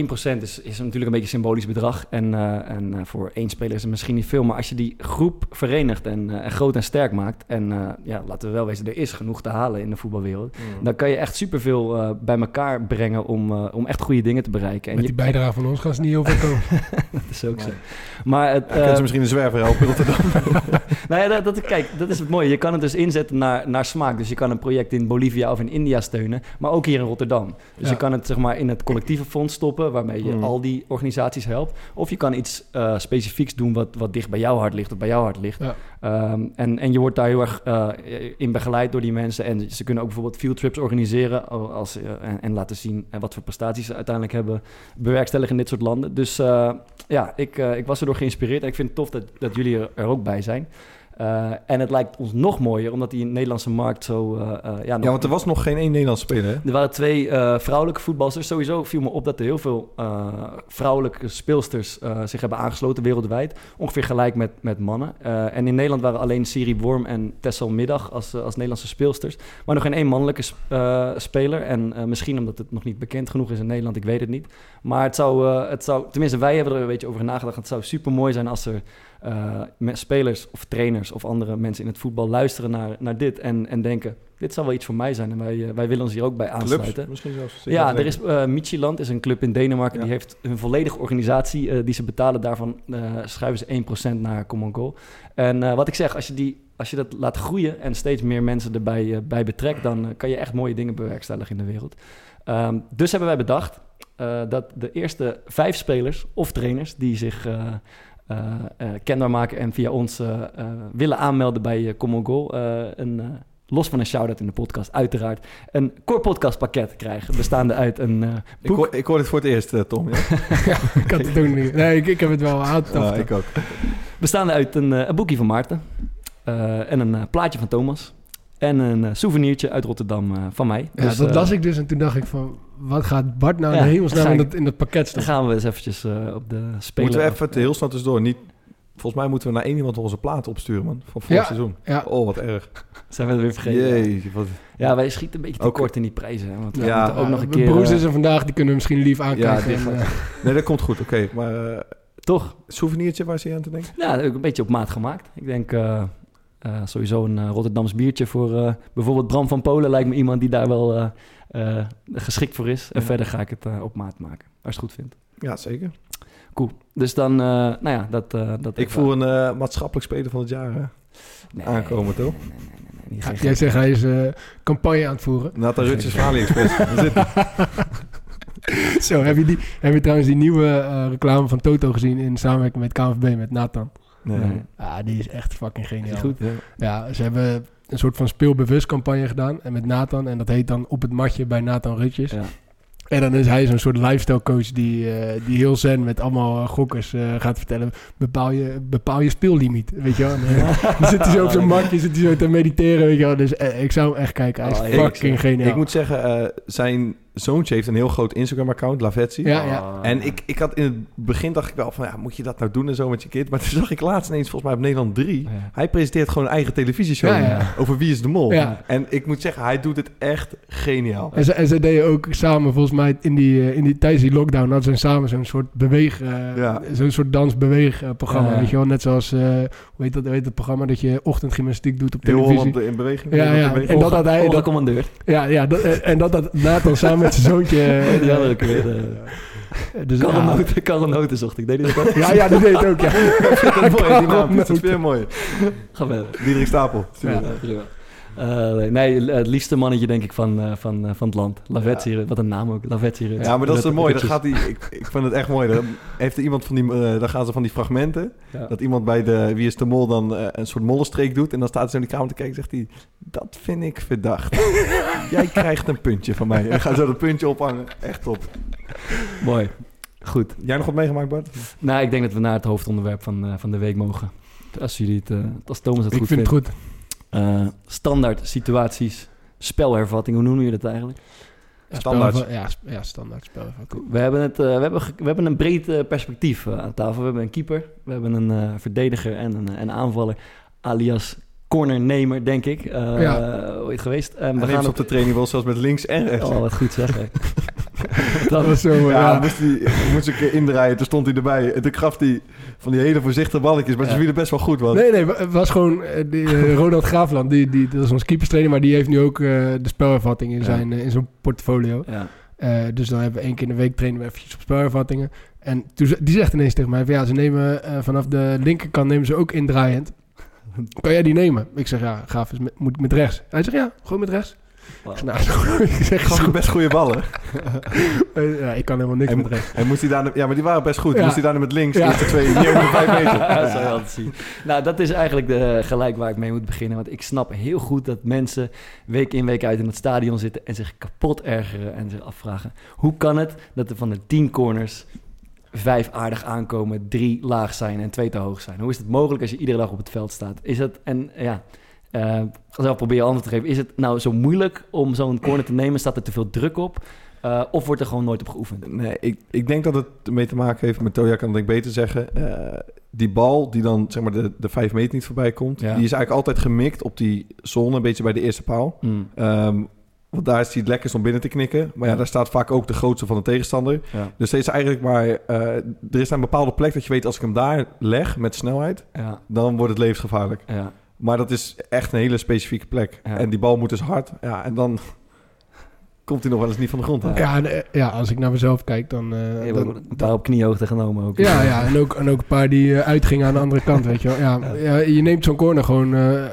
is, is natuurlijk een beetje een symbolisch bedrag. En, eh, en eh, voor één speler is het misschien niet veel. Maar als je die groep verenigt en, eh, en groot en sterk maakt... en eh, ja, laten we wel wezen, er is genoeg te halen in de voetbalwereld... Mm. dan kan je echt superveel eh bij elkaar brengen om, eh, om echt goede dingen te bereiken. En Met je, die bijdrage van ons gaan ze niet heel veel komen. dat is ook zo. Maar het, Ja, kunnen ze misschien een zwerver helpen in Rotterdam? Nou ja, dat, dat, kijk, dat is het mooie. Je kan het dus inzetten naar, naar smaak. Dus je kan een project in Bolivia of in India steunen, maar ook hier in Rotterdam. Dus Ja. je kan het zeg maar in het collectieve fonds stoppen, waarmee je Mm. al die organisaties helpt. Of je kan iets eh, specifieks doen wat, wat dicht bij jouw hart ligt, of bij jouw hart ligt. Ja. Ehm, en, en je wordt daar heel erg eh, in begeleid door die mensen. En ze kunnen ook bijvoorbeeld fieldtrips organiseren als, eh, en, en laten zien wat voor prestaties ze uiteindelijk hebben bewerkstelligen in dit soort landen. Dus ja, ik, ik was erdoor geïnspireerd en ik vind het tof dat, dat jullie er, er ook bij zijn. Eh, en het lijkt ons nog mooier, omdat die Nederlandse markt zo... eh, eh, ja, nog- Ja, want er was nog geen één Nederlands speler, hè? er waren twee vrouwelijke voetbalsters. Sowieso viel me op dat er heel veel vrouwelijke speelsters zich hebben aangesloten wereldwijd. Ongeveer gelijk met, met mannen. En in Nederland waren alleen Siri Worm en Tessel Middag als, als Nederlandse speelsters. Maar nog geen één mannelijke sp- speler. En misschien omdat het nog niet bekend genoeg is in Nederland, ik weet het niet. Maar het zou, het zou tenminste wij hebben er een beetje over nagedacht. Het zou super mooi zijn als er eh, me- spelers of trainers of andere mensen in het voetbal luisteren naar, naar dit en, en denken, dit zal wel iets voor mij zijn en wij, eh, wij willen ons hier ook bij aansluiten. Clubs, misschien zelfs. Ja, er is eh Michieland, is een club in Denemarken. Ja. Die heeft een volledige organisatie die ze betalen. Daarvan schuiven ze 1% naar Common Goal. En wat ik zeg, als je, die, als je dat laat groeien en steeds meer mensen erbij bij betrekt, dan kan je echt mooie dingen bewerkstelligen in de wereld. Ehm, dus hebben wij bedacht dat de eerste vijf spelers of trainers die zich kenbaar maken en via ons eh, eh, willen aanmelden bij eh, Common Goal, eh, een, eh, los van een shout-out in de podcast, uiteraard, een core podcast pakket krijgen, bestaande uit een eh, Ik hoor, ik hoor dit voor het eerst, eh, Tom. Ja? ik had het ook niet. Nee, ik, ik heb het wel aangetaft. Ah, ik ook. Bestaande uit een, eh, een boekje van Maarten. eh, en een eh, plaatje van Thomas. En een eh, souvenirtje uit Rotterdam eh, van mij. Ja, Dus, dat eh, las ik dus en toen dacht ik van, wat gaat Bart nou in Ja, de hemelsnaam in ik- dat, in dat pakket Dan staan? gaan we eens eventjes eh, op de speler Moeten we even het heel snel tussendoor. Niet, volgens mij moeten we naar één iemand onze platen opsturen, man. Van vorig Ja. seizoen. Ja. Oh, wat erg. Zijn we het weer vergeten? Jee, wat... Ja, wij schieten een beetje Ook- tekort in die prijzen. Hè, want we Ja. moeten ook nog een mijn keer... broers eh, is er vandaag, die kunnen we misschien lief aankijken. die en, gaat- eh, Nee, dat komt goed. Oké, maar eh, toch? souvenirtje, waar zie je aan te denken? Ja, ook een beetje op maat gemaakt. Ik denk eh, eh, sowieso een eh, Rotterdams biertje voor eh, bijvoorbeeld Bram van Polen. Lijkt me iemand die daar wel eh, eh, geschikt voor is. En Ja. verder ga ik het eh, op maat maken, als je het goed vindt. Ja, zeker. Cool. Dus dan, eh, nou ja, dat... eh, dat Ik voel een maatschappelijk speler van het jaar eh, Nee, aankomen, toch? Nee, nee, nee, nee, nee, ja, jij zegt hij is campagne aan het voeren. Nathan Rutjes van AliExpress. Zo, heb je, die, heb je trouwens die nieuwe eh, reclame van Toto gezien in samenwerking met KNVB met Nathan? Nee. Nee. Ja, die is echt fucking Is geniaal. goed? Ja. Ja, ze hebben een soort van speelbewust campagne gedaan. En met Nathan. En dat heet dan Op het matje bij Nathan Rutjes. Ja. En dan is hij zo'n soort lifestyle coach die, eh, die heel zen met allemaal eh, gokkers eh, gaat vertellen. Bepaal je, bepaal je speellimiet, weet je wel. En, dan zit hij zo op zijn matje, zit hij zo te mediteren, weet je wel. Dus ik zou hem echt kijken. Hij is Oh, fucking zeg. geniaal. Ik moet zeggen, zijn zoontje heeft een heel groot Instagram-account, Lavetsi. Ja, ja. Ah. En ik, ik had in het begin dacht ik wel van, ja, moet je dat nou doen en zo met je kind? Maar toen zag ik laatst ineens, volgens mij op Nederland 3, Ja. hij presenteert gewoon een eigen televisieshow Ja, ja. over Wie is de Mol. Ja. En ik moet zeggen, hij doet het echt geniaal. En ze, en ze deden ook samen, volgens mij, in die, eh, in die, tijdens die lockdown hadden ze samen zo'n soort beweeg, Ja. zo'n soort dansbeweegprogramma. Weet je wel, net zoals, eh, hoe heet dat, hoe heet dat programma dat je ochtendgymnastiek doet op Heel televisie. Holland in beweging. Ja, ja. in beweging. En dat had hij, dat, commandeur. ja, ja, dat, en dat had Nathan samen met zijn zoontje. eh, Ja, dat ook weer. eh, dus, Karel ja, Noten- Karel Noten zocht ik. Deed hij dat ook? ja, ja, dat deed het ook, ja. Ik vind het mooi, die naam. Dat is Karel weer mooi. Ga verder. Diederik Stapel. Ja. Eh, nee, het liefste mannetje denk ik van, eh, van, eh, van het land. Lavetsi, wat een naam ook. Ja, maar dat is zo mooi. Dan Rutjes. gaat hij, ik, ik vind het echt mooi. Dan heeft er iemand van die, dan gaan ze van die fragmenten. Ja. Dat iemand bij de Wie is de Mol dan een soort mollenstreek doet. En dan staat zo in die kamer te kijken en zegt hij... Dat vind ik verdacht. Jij krijgt een puntje van mij. En dan gaat zo dat puntje ophangen. Echt top. Mooi. Goed. Jij nog wat meegemaakt, Bart? Nou, ik denk dat we naar het hoofdonderwerp van, eh, van de week mogen. Als jullie het, eh, als Thomas het Ik goed vind het vindt. goed. Eh, standaard situaties, spelhervatting, hoe noemen jullie dat eigenlijk? Ja, Standaard. spel- Ja, ja, standaard spel. We hebben, het, eh, we hebben, we hebben een breed eh, perspectief aan tafel. We hebben een keeper, we hebben een eh, verdediger en een, een aanvaller, alias cornernemer, denk ik. Eh Ja. Ooit geweest. En We gaan op de training wel zelfs met links en rechts. Oh, wat goed zeggen. Dat was zo, ja, ja. Moest, hij, moest ik indraaien, toen stond hij erbij. En toen gaf hij van die hele voorzichtige balletjes. Maar ze vielen best wel goed. Want Nee, nee, het was gewoon eh, die, eh, Ronald Graafland, die, die, dat is ons keeperstrainer, maar die heeft nu ook eh, de spelervatting in Ja. zijn, in zijn portfolio. Ja. Eh, dus dan hebben we één keer in de week trainen we eventjes op spelervattingen. En toen, ze- die zegt ineens tegen mij, van, ja, ze nemen eh, vanaf de linkerkant nemen ze ook indraaiend. Kan jij die nemen? Ik zeg, ja, gaaf, is met, moet ik met rechts? Hij zegt, ja, gewoon met rechts. Ik zeg, nou, ik zeg, goed. best goede ballen. Eh, ja, ik kan helemaal niks Hij, met rechts. hij moest hij daar, ja, maar die waren best goed. Ja. Moest hij daar met links, Ja. eerste twee, niet over vijf meter. zien. Nou, dat is eigenlijk de, gelijk waar ik mee moet beginnen. Want ik snap heel goed dat mensen week in, week uit in het stadion zitten... en zich kapot ergeren en zich afvragen... hoe kan het dat er van de tien corners vijf aardig aankomen... drie laag zijn en twee te hoog zijn? Hoe is het mogelijk als je iedere dag op het veld staat? Is het, en ja... eh zelf probeer je antwoord te geven. Is het nou zo moeilijk om zo'n corner te nemen? Staat er te veel druk op? Eh, of wordt er gewoon nooit op geoefend? Nee, ik, ik denk dat het ermee te maken heeft met Toja, kan ik beter zeggen. Eh, die bal die dan zeg maar de, de vijf meter niet voorbij komt, Ja. die is eigenlijk altijd gemikt op die zone, een beetje bij de eerste paal. Mm. Ehm, Want daar is hij het lekkerst om binnen te knikken. Maar ja, daar staat vaak ook de grootste van de tegenstander. Ja. Dus is eigenlijk maar... eh, er is een bepaalde plek dat je weet... als ik hem daar leg met snelheid... Ja, dan wordt het levensgevaarlijk. ja. Maar dat is echt een hele specifieke plek. Ja. En die bal moet dus hard. Ja, en dan komt hij nog wel eens niet van de grond. Ja, en, eh, ja, als ik naar mezelf kijk, dan... eh, Je dan- een paar op kniehoogte genomen ook. Ja, ja en, ook, en ook een paar die uitgingen aan de andere kant, weet je wel. Ja, ja. je neemt zo'n corner gewoon... eh,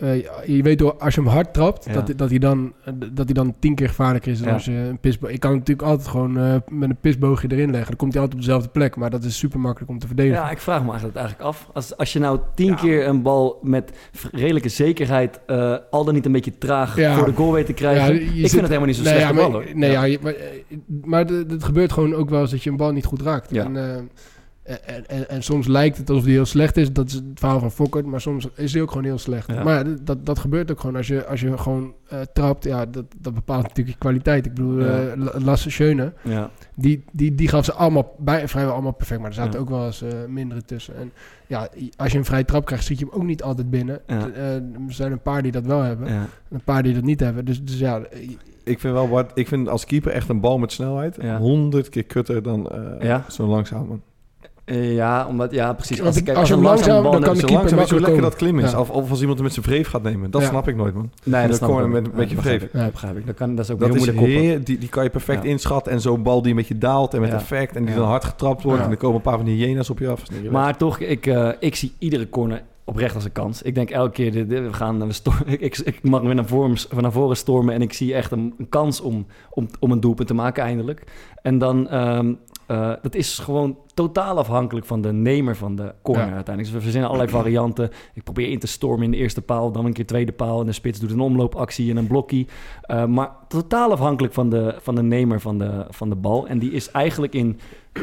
eh, je weet door, als je hem hard trapt, Ja. dat, dat, hij dan, dat hij dan tien keer gevaarlijker is dan Ja. als je een pisboog... Ik kan natuurlijk altijd gewoon eh, met een pisboogje erin leggen. Dan komt hij altijd op dezelfde plek, maar dat is super makkelijk om te verdedigen. Ja, ik vraag me eigenlijk, eigenlijk af. Als, als je nou tien keer een bal met redelijke zekerheid... eh, al dan niet een beetje traag Ja. voor de goal weet te krijgen... Ja, ik zit- vind het helemaal niet zo nee, slecht ja, bal, maar, hoor. Nee, Ja. ja. maar, maar het gebeurt gewoon ook wel eens dat je een bal niet goed raakt. Ja. En, eh, en, en, en soms lijkt het alsof die heel slecht is. Dat is het verhaal van Fokker. Maar soms is hij ook gewoon heel slecht. Ja. Maar dat, dat gebeurt ook gewoon als je, als je gewoon eh, trapt. Ja, dat, dat bepaalt natuurlijk je kwaliteit. Ik bedoel, Ja. eh, La- Lasse Schöne, Ja. die, die, die gaf ze allemaal bij, vrijwel allemaal perfect. Maar er zaten Ja. ook wel eens eh, mindere tussen. En ja, als je een vrije trap krijgt, zit je hem ook niet altijd binnen. Ja. Eh, er zijn een paar die dat wel hebben. Een paar die dat niet hebben. Dus, dus ja, Ik vind wel wat. Ik vind als keeper echt een bal met snelheid Ja. honderd keer kutter dan eh Ja? zo'n langzaam. Eh, ja, omdat, ja, precies. Want ik- kijk, als je hem langzaam- bal dan kan de Zo keeper langzaam, weet je hoe lekker dat klim is. Ja. Of, of als iemand hem met zijn vreef gaat nemen. Dat Ja. snap ik nooit, man. Nee, de dat snap ik met- met je vreef. Ja. Dat begrijp ik. Dat, kan, dat is ook Dat heel is moeilijk heer, die, die kan je perfect Ja. inschatten. En zo'n bal die met je daalt en met Ja. effect. En die Ja. dan hard getrapt wordt. Ja. En dan komen een paar van die hyena's op je af. Maar toch, ik, eh, ik zie iedere corner oprecht als een kans. Ik denk elke keer, we gaan, we ik, ik mag weer naar voren, naar voren stormen en ik zie echt een, een kans om, om, om een doelpunt te maken eindelijk. En dan, ehm, eh, dat is gewoon totaal afhankelijk van de nemer van de corner Ja. uiteindelijk. Dus we verzinnen allerlei varianten. Ik probeer in te stormen in de eerste paal, dan een keer tweede paal en de spits doet een omloopactie en een blokkie. Eh, maar totaal afhankelijk van de, van de nemer van de, van de bal. En die is eigenlijk in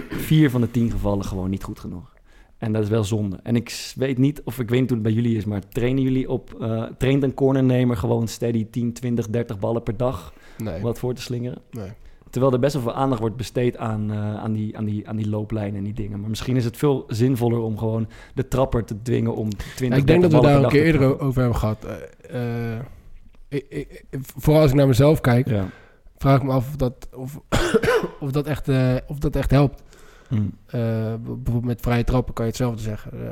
vier van de tien gevallen gewoon niet goed genoeg. En dat is wel zonde. En ik weet niet of ik weet niet hoe het bij jullie is, maar trainen jullie op, eh traint een cornernemer gewoon steady 10, 20, 30 ballen per dag nee. om wat voor te slingeren? nee. Terwijl er best wel veel aandacht wordt besteed aan, eh, aan, die, aan, die, aan die looplijnen en die dingen. Maar misschien is het veel zinvoller om gewoon de trapper te dwingen om 20, Ja, ik denk dat 30 we daar een keer eerder over hebben gehad. Eh, eh, ik, ik, vooral als ik naar mezelf kijk, Ja. vraag ik me af of dat, of, of dat, echt, of dat echt helpt. B- bijvoorbeeld met vrije trappen kan je hetzelfde zeggen. Eh,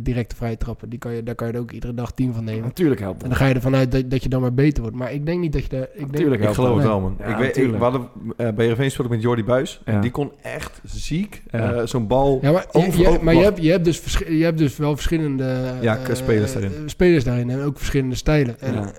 directe vrije trappen, die kan je, daar kan je er ook iedere dag tien van nemen. Natuurlijk helpt En het. dan ga je ervan uit dat, dat je dan maar beter wordt. Maar ik denk niet dat je daar... Ik denk, Natuurlijk Ik helpt geloof het wel, man. Ja, ik weet, ik, we hadden, eh, bij Heerenveen speelde ik met Jordi Buis. Ja. En die kon echt ziek Ja. eh, zo'n bal... Ja, maar, je, Over- je- over- maar je, hebt, je, hebt dus je hebt dus wel verschillende Ja, eh, spelers daarin. spelers daarin en ook verschillende stijlen. En, Ja.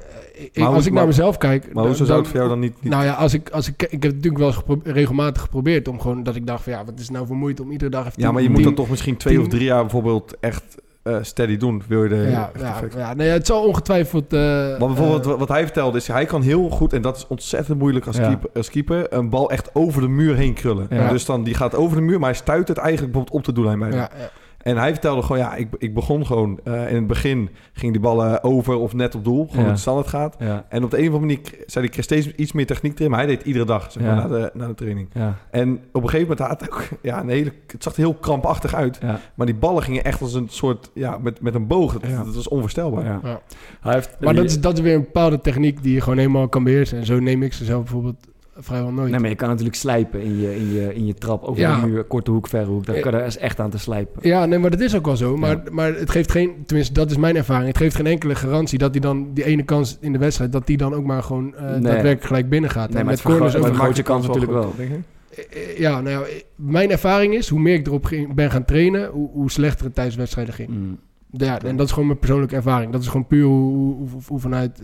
Ik- als ik naar maar- mezelf kijk... Maar hoezo zou het voor jou dan niet... niet Nou ja, als ik, als ik, ik heb het natuurlijk wel eens gepro- regelmatig geprobeerd om gewoon dat ik dacht van ja, wat is het nou voor moeite om iedere dag even ja, tien- maar je moet dan toch misschien twee tien- of drie jaar bijvoorbeeld echt eh, steady doen. Wil je de Ja, ja, ja, nee, het zal ongetwijfeld. eh Maar bijvoorbeeld eh, wat- wat hij vertelde is, hij kan heel goed, en dat is ontzettend moeilijk als, Ja. keeper, als keeper, een bal echt over de muur heen krullen. Ja. Dus dan, die gaat over de muur, maar hij stuit het eigenlijk bijvoorbeeld op de doellijn bijna. ja, ja. En hij vertelde gewoon, ja, ik, ik begon gewoon, eh, in het begin ging die ballen over of net op doel, gewoon Ja. het standaard gaat. Ja, En op de een of andere manier zei hij, ik kreeg steeds iets meer techniek erin, maar hij deed het iedere dag, zeg maar, na, de, na de training. ja, En op een gegeven moment had hij ook, ja, een hele, het zag er heel krampachtig uit. ja. Maar die ballen gingen echt als een soort, ja, met, met een boog. Dat, Ja. dat was onvoorstelbaar. ja. Ja. Hij heeft, Maar dat is, dat is weer een bepaalde techniek die je gewoon helemaal kan beheersen. En zo neem ik ze zelf bijvoorbeeld vrijwel nooit. Nee, maar je kan natuurlijk slijpen in je, in je, in je trap over Ja. de muur, korte hoek, verre hoek. Daar Eh. kan er is echt aan te slijpen. Ja, nee, maar dat is ook wel zo. Maar, Ja. maar het geeft geen, tenminste, dat is mijn ervaring. Het geeft geen enkele garantie dat hij dan die ene kans in de wedstrijd, dat die dan ook maar gewoon eh, Nee. daadwerkelijk gelijk binnen gaat. Nee, En maar met het corners vergroot- ook. maar je kans natuurlijk wel. Eh, Ja, nou ja, mijn ervaring is, hoe meer ik erop ging- ben gaan trainen, hoe, hoe slechter het tijdens wedstrijden ging. Mm. Ja, en dat is gewoon mijn persoonlijke ervaring. Dat is gewoon puur hoe, hoe, hoe- hoe vanuit,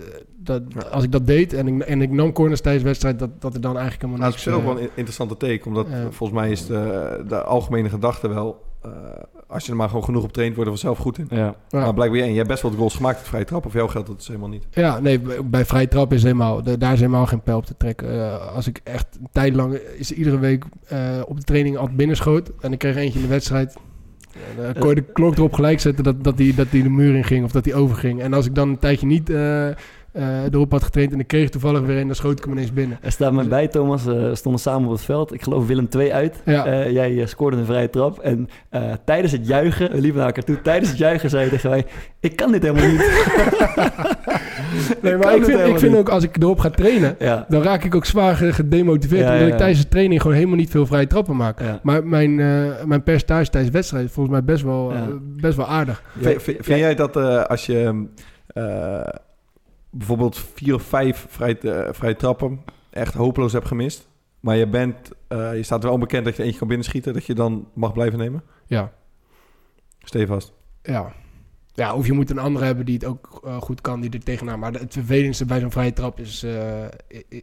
dat, Ja. als ik dat deed en ik, en ik nam corners tijdens wedstrijd, dat, dat er dan eigenlijk helemaal Nou, het niks... is ook eh, wel een interessante take, omdat volgens mij is de, de algemene gedachte wel... eh, als je er maar gewoon genoeg op traint, worden we zelf goed in. Ja. ja. Maar blijkbaar, en jij hebt best wel de goals gemaakt met vrije trap, of jou geldt dat dus helemaal niet. Ja, nee, bij- vrije trap is helemaal, daar is helemaal geen pijl op te trekken. Eh, als ik echt een tijd lang, is iedere week eh, op de training altijd binnenschoot en ik kreeg eentje in de wedstrijd. ja, Dan kon je de klok erop gelijk zetten dat, dat, die, dat die de muur in ging of dat die overging. En als ik dan een tijdje niet erop had getraind. En ik kreeg toevallig weer een, dan schoot ik hem ineens binnen. Er staat me bij, Thomas. eh, We stonden samen op het veld. Ik geloof Willem 2 uit. Ja. Eh, jij eh, scoorde een vrije trap. En eh, tijdens het juichen, we liepen naar elkaar toe. Tijdens het juichen zei je tegen mij: Ik kan dit helemaal niet. Nee, kan maar ik vind, ik vind ook als ik erop ga trainen, Ja. dan raak ik ook zwaar ge- gedemotiveerd. Ja, omdat ja, ik tijdens de training gewoon helemaal niet veel vrije trappen maak. Ja. Maar mijn, eh, mijn percentage tijdens wedstrijden is volgens mij best wel, Ja. eh, best wel aardig. Vind, vind- vind jij dat eh, als je eh, bijvoorbeeld vier of vijf vrije, eh, vrije trappen echt hopeloos hebt gemist, maar je, bent, eh, je staat wel onbekend dat je eentje kan binnenschieten, dat je dan mag blijven nemen? Ja. Stevast. Ja. Ja, of je moet een andere hebben die het ook eh, goed kan, die er tegenaan. Maar het vervelendste bij zo'n vrije trap is,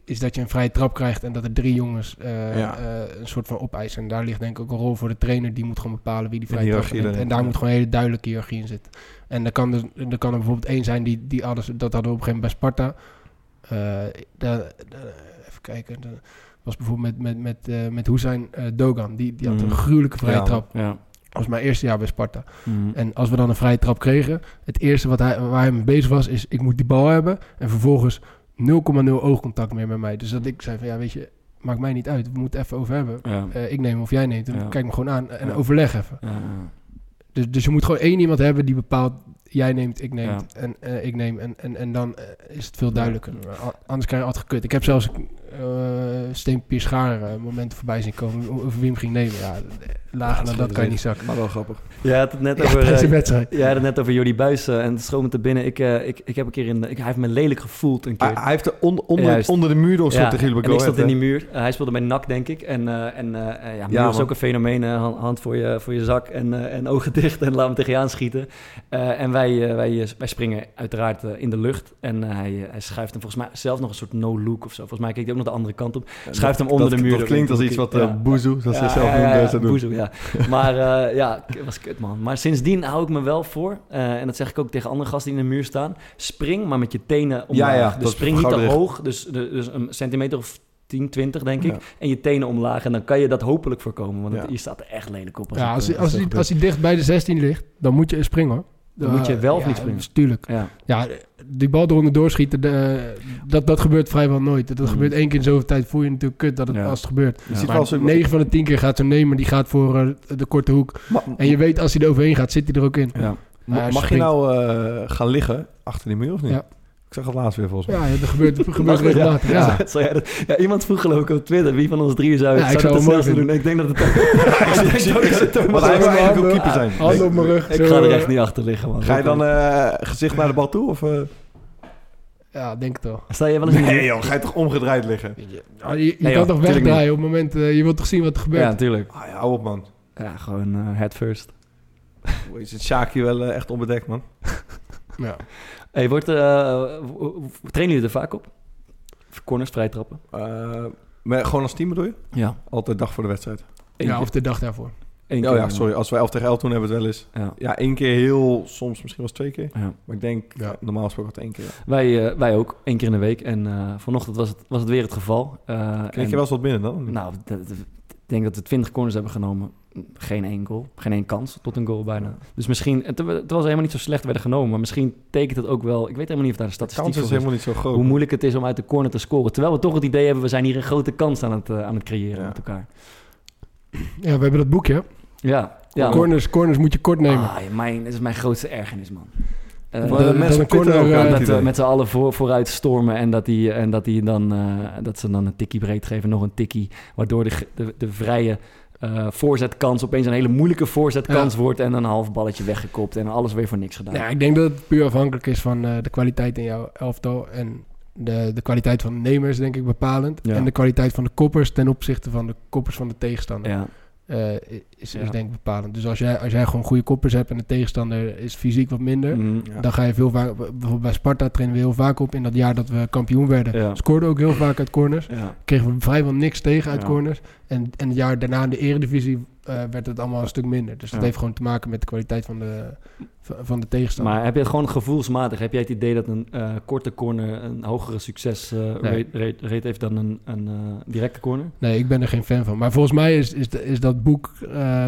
is dat je een vrije trap krijgt en dat er drie jongens Ja. een soort van opeisen. En daar ligt denk ik ook een rol voor de trainer, die moet gewoon bepalen wie die vrije trap neemt. En daar moet gewoon een hele duidelijke hiërarchie in zitten. En er kan, dus, er kan er bijvoorbeeld één zijn die, die alles, dat hadden we op een gegeven moment bij Sparta. Eh, even kijken, was bijvoorbeeld met, met, met, eh met Hussein eh, Dogan. Die, die had een Mm. gruwelijke vrije Ja. trap. Ja. Was mijn eerste jaar bij Sparta. Mhm. En als we dan een vrije trap kregen, het eerste wat hij, waar hij mee bezig was, is ik moet die bal hebben. En vervolgens 0,0 oogcontact meer met mij. Dus dat ik zei van ja, weet je, maakt mij niet uit. We moeten even over hebben. Ja. Ik neem of jij neemt. En. Kijk me gewoon aan en overleg even. Dus, dus je moet gewoon één iemand hebben die bepaalt, jij neemt, ik neem en eh, ik neem. En, en, en dan eh, is het veel duidelijker. Anders krijg je altijd gekut. Ik heb zelfs uh, Steenpier Schaar eh, momenten voorbij zien komen wie hem ging nemen. Ja, lager dan dat kan je niet zakken. Maar wel grappig. Jij had het net Ja, over... eh, wedstrijd. Jij had het net over Jordi Buis eh, en me te binnen. Ik, eh, ik, ik heb een keer in... de- Ik, hij heeft me lelijk gevoeld een keer. Hij, hij heeft er on- onder, onder de muur door Ja, tegen en ik stond in die muur. Uh, hij speelde bij NAC, denk ik. En, uh, en uh, ja, muur Ja, was man. ook een fenomeen. uh, hand, voor, je, voor je zak en, uh, en ogen dicht en laat hem tegen je aanschieten. Uh, en wij, uh, wij, wij springen uiteraard uh, in de lucht. En uh, hij, hij schuift hem volgens mij zelf nog een soort no-look of zo. Volgens mij keek hij ook nog de andere kant op. Schuift hem onder dat, de muur. Dat klinkt als iets wat uh, boezoe, zoals ze zelf ja, ja, ja, doen. Boezoe, ja. Maar uh, ja, was kut man. Maar sindsdien hou ik me wel voor. Uh, en dat zeg ik ook tegen andere gasten die in de muur staan. Spring, maar met je tenen omlaag. Ja, ja, dus spring niet te hoog. Dus, dus een centimeter of 10, 20 denk ik. Ja. En je tenen omlaag. En dan kan je dat hopelijk voorkomen. Want Ja. het, je staat er echt lelijk op. Als Ja, als, hij, als, hij, als hij dicht bij de 16 ligt, dan moet je springen hoor. Dan moet je wel of ja, niet springen? Tuurlijk. Ja. Ja, die bal eronder doorschieten, de, dat, dat gebeurt vrijwel nooit. Dat Mm. gebeurt één keer in zoveel tijd. Voel je natuurlijk kut dat het, Ja. als het gebeurt. Je ziet Maar wel zo- 9 van de 10 keer gaat zo'n nemer, die gaat voor eh, de korte hoek. Ma- En je weet, als hij er overheen gaat, zit hij er ook in. Ja. Ja, mag je nou eh, gaan liggen achter die muur of niet? Ja. Ik zag het laatst weer volgens mij. Ja, dat gebeurt, dat gebeurt het? regelmatig. Ja. Ja. Dat- ja, iemand vroeg geloof ik op Twitter, wie van ons drieën zou, Ja, ik zou het het doen? Ik denk dat het... het Thomas eigenlijk ook keeper zijn. Handen op mijn rug. Ik ga er echt niet achter liggen, man. Ga je dan eh, gezicht naar de bal toe? Of, eh? Ja, denk het wel. Sta je wel eens Nee joh, ga je toch omgedraaid liggen? Ja, je je Nee, kan joh, toch wegdraaien op het moment... eh, je wilt toch zien wat er gebeurt. Ja, natuurlijk. Ah, ja, hou op man. Ja, gewoon head first. Hoe Is het Shaki wel eh, echt onbedekt man? Ja. Hey, wordt, eh, trainen jullie er vaak op? Corners, vrij trappen? Eh, maar gewoon als team bedoel je? Ja. Altijd dag voor de wedstrijd. Eén ja, keer. of de dag daarvoor. Eén Oh keer, ja, sorry. Als wij 11 tegen 11 doen, hebben we het wel eens. Ja. Ja, één keer heel, soms misschien wel eens twee keer. Ja. Maar ik denk, Ja. normaal gesproken altijd één keer. Ja. Wij, eh, wij ook, één keer in de week. En eh, vanochtend was het, was het weer het geval. Eh, Kreeg en- je wel eens wat binnen dan? Nou, ik denk dat we 20 corners hebben genomen. Geen één goal. Geen één kans tot een goal bijna. Dus misschien... Het, het was helemaal niet zo slecht werden genomen. Maar misschien tekent het ook wel... Ik weet helemaal niet of daar de de statistiek kans is helemaal niet zo groot. Hoe moeilijk het is om uit de corner te scoren. Terwijl we toch het idee hebben... We zijn hier een grote kans aan het, eh, aan het creëren Ja. met elkaar. Ja, we hebben dat boekje. Ja. ja corners, corners moet je kort nemen. Ah, mijn, dit is mijn grootste ergernis, man. Eh, dat- eh, dat mensen corner, ook eh, dat met z'n allen voor, vooruit stormen en dat, die, en dat, die dan, eh, dat ze dan een tikkie breed geven, nog een tikkie, waardoor de, de, de vrije eh, voorzetkans opeens een hele moeilijke voorzetkans Ja. wordt en een half balletje weggekopt en alles weer voor niks gedaan. Ja, ik denk dat het puur afhankelijk is van eh, de kwaliteit in jouw elftal. En de, de kwaliteit van de nemer is denk ik bepalend. Ja. En de kwaliteit van de koppers ten opzichte van de koppers van de tegenstander. Ja. eh, is, is Ja. denk ik bepalend. Dus als jij, als jij gewoon goede koppers hebt en de tegenstander is fysiek wat minder... Mm. Ja. Dan ga je veel vaak... Bijvoorbeeld bij Sparta trainen we heel vaak op. In dat jaar dat we kampioen werden... Ja. scoorden we ook heel vaak uit corners. Ja. Kregen we vrijwel niks tegen uit Ja. corners. En, en het jaar daarna in de eredivisie... eh, werd het allemaal een stuk minder. Dus dat Ja. heeft gewoon te maken met de kwaliteit van de, van- de tegenstander. Maar heb je het gewoon gevoelsmatig? Heb jij het idee dat een eh, korte corner een hogere succes eh, Nee. rate, heeft dan een, een directe corner? Nee, ik ben er geen fan van. Maar volgens mij is, is, is dat boek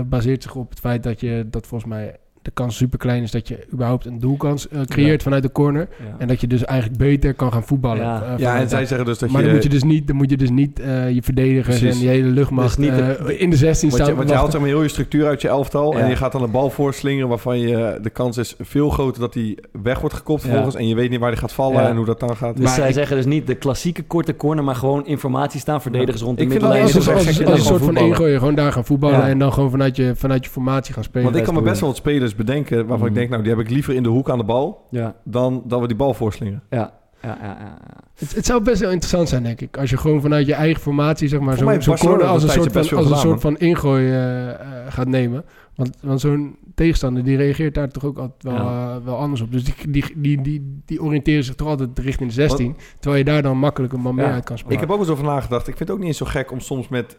baseert zich op het feit dat je dat volgens mij de kans super klein is dat je überhaupt een doelkans eh, creëert vanuit de corner. Ja. En dat je dus eigenlijk beter kan gaan voetballen. Ja. eh, Ja, en zij zeggen dus dat maar je... dan moet je dus niet, dan moet je dus niet eh, je verdedigers Precies. en je hele luchtmacht Dus niet de- in de 16 Want staan. want je haalt zeg maar heel je structuur uit je elftal Ja. en je gaat dan een bal voorslingeren waarvan je de kans is veel groter dat hij weg wordt gekopt Ja. vervolgens en je weet niet waar hij gaat vallen Ja. en hoe dat dan gaat. Dus Maar zij ik- zeggen dus niet de klassieke korte corner, maar gewoon informatie staan, verdedigers rond de Ik vind middenlijn. dat als, een soort van ingooien, gewoon daar gaan voetballen en dan gewoon vanuit je, vanuit je formatie gaan spelen. Want ik kan me best best wel wat spelers bedenken waarvan ik Mhm. denk, nou die heb ik liever in de hoek aan de bal Ja, dan dat we die bal voorslingeren. ja, ja, ja. ja. Het, het zou best wel interessant zijn, denk ik. Als je gewoon vanuit je eigen formatie, zeg maar, zo'n zo corner als een soort van, als een soort van ingooi eh, eh, gaat nemen. Want, want zo'n tegenstander, die reageert daar toch ook altijd wel, Ja. eh, wel anders op. Dus die, die, die, die, die oriënteren zich toch altijd richting de 16. Terwijl je daar dan makkelijk een man meer uit kan spelen. Ik heb ook eens over nagedacht. Ik vind het ook niet eens zo gek om soms met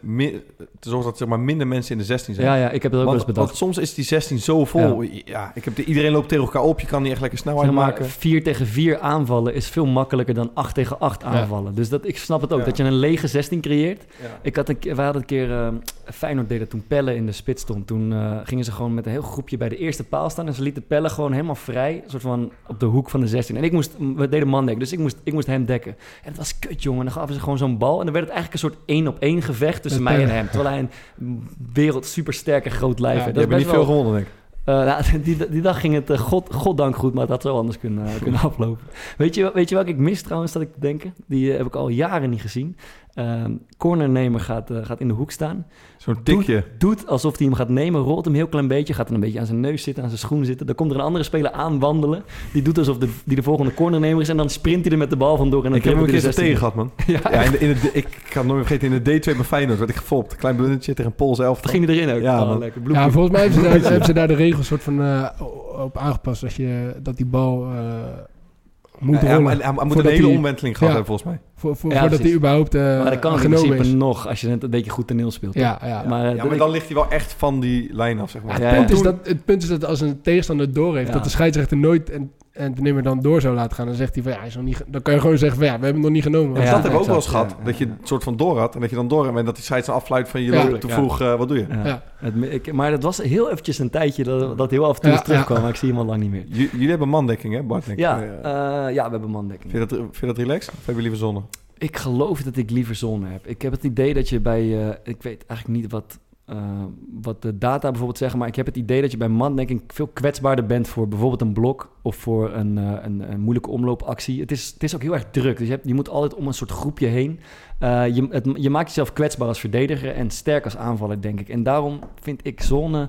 te zorgen dat zeg maar, minder mensen in de 16 zijn. Ja, ja, ik heb dat ook wel eens want, bedacht. want soms is die 16 zo vol. Ja. ik heb de, iedereen loopt tegen elkaar op. Je kan niet echt lekker snelheid Zeg maar, maken. 4 tegen 4 aanvallen is veel makkelijker dan 8 tegen 8 aanvallen. Dus dat, ik snap het ook, Ja. dat je een lege 16 creëert. Ja. Ik had een keer, we hadden een keer, eh, Feyenoord deed dat toen Pelle in de spits stond. Toen eh, gingen ze gewoon met een heel groepje bij de eerste paal staan. En ze lieten Pelle gewoon helemaal vrij, soort van op de hoek van de 16. En ik moest, we deden mandek, dus ik moest, ik moest hem dekken. En het was kut, jongen. Dan gaven ze gewoon zo'n bal. En dan werd het eigenlijk een soort één op één gevecht tussen mij en hem. Terwijl hij een wereld super sterke groot lijf Ja, heeft. Je Dat niet veel gewonnen, denk ik. eh, nou, die, die dag ging het, eh, god, goddank goed, maar het had zo anders kunnen, eh, kunnen aflopen. Weet je, weet je welke ik mis trouwens, dat ik te denken? Die heb ik al jaren niet gezien. Ehm cornernemer gaat, eh, gaat in de hoek staan. Zo'n tikje. Doet alsof hij hem gaat nemen, rolt hem een heel klein beetje. Gaat dan een beetje aan zijn neus zitten, aan zijn schoen zitten. Dan komt er een andere speler aanwandelen. Die doet alsof de, die de volgende cornernemer is. En dan sprint hij er met de bal vandoor. En dan Ik heb hem een keer zo tegen gehad, man. 16. Ja, Ja, in de, in de, ik kan het nooit meer vergeten. In de D2 bij Feyenoord werd ik gefopt. Klein blundertje tegen een Poolse elftal. dan ging hij erin ook. Ja, oh, man. lekker. ja, Bloempie. volgens mij hebben ze, daar, hebben ze daar de regels soort van eh, op aangepast. Dat, je, dat die bal eh, moet Ja, ja, rollen. maar hij, hij moet een hele omwenteling gehad Ja. hebben, volgens mij. Voor, voor, Ja, voordat die überhaupt eh, maar dat kan in principe is. nog, als je net een beetje goed toneel speelt. Ja, ja. Maar, eh, Ja, maar dat- dan ligt hij wel echt van die lijn af, zeg maar. Het, Ja, punt ja. is dat, het punt is dat als een tegenstander door heeft, Ja. dat de scheidsrechter nooit en, en de nimmer dan door zou laten gaan, dan zegt hij van ja, hij is nog niet, dan kan je gewoon zeggen van ja, we hebben hem nog niet genomen. Dat hebben we ook wel eens gehad. Ja, dat je een soort van door had. En dat je dan door hebt. En dat die scheids afluit van je Ja. loopt te Ja. vroeg. eh, wat doe je? Ja. Ja. Het, ik, maar het was heel eventjes een tijdje dat, dat heel af en toe terugkwam, maar ik zie hem al lang niet meer. J- jullie hebben mandekking, hè, Bart? Ja, Eh, eh, ja, we hebben mandekking. vind, je dat, vind je dat relaxed? Of heb je liever zonne? Ik geloof dat ik liever zon heb. Ik heb het idee dat je bij, eh, ik weet eigenlijk niet wat, eh, wat de data bijvoorbeeld zeggen, maar ik heb het idee dat je bij mandekking veel kwetsbaarder bent voor bijvoorbeeld een blok of voor een, eh, een, een moeilijke omloopactie. Het is, het is ook heel erg druk, dus je, hebt, je moet altijd om een soort groepje heen. Je, het, je maakt jezelf kwetsbaar als verdediger en sterk als aanvaller, denk ik. En daarom vind ik zone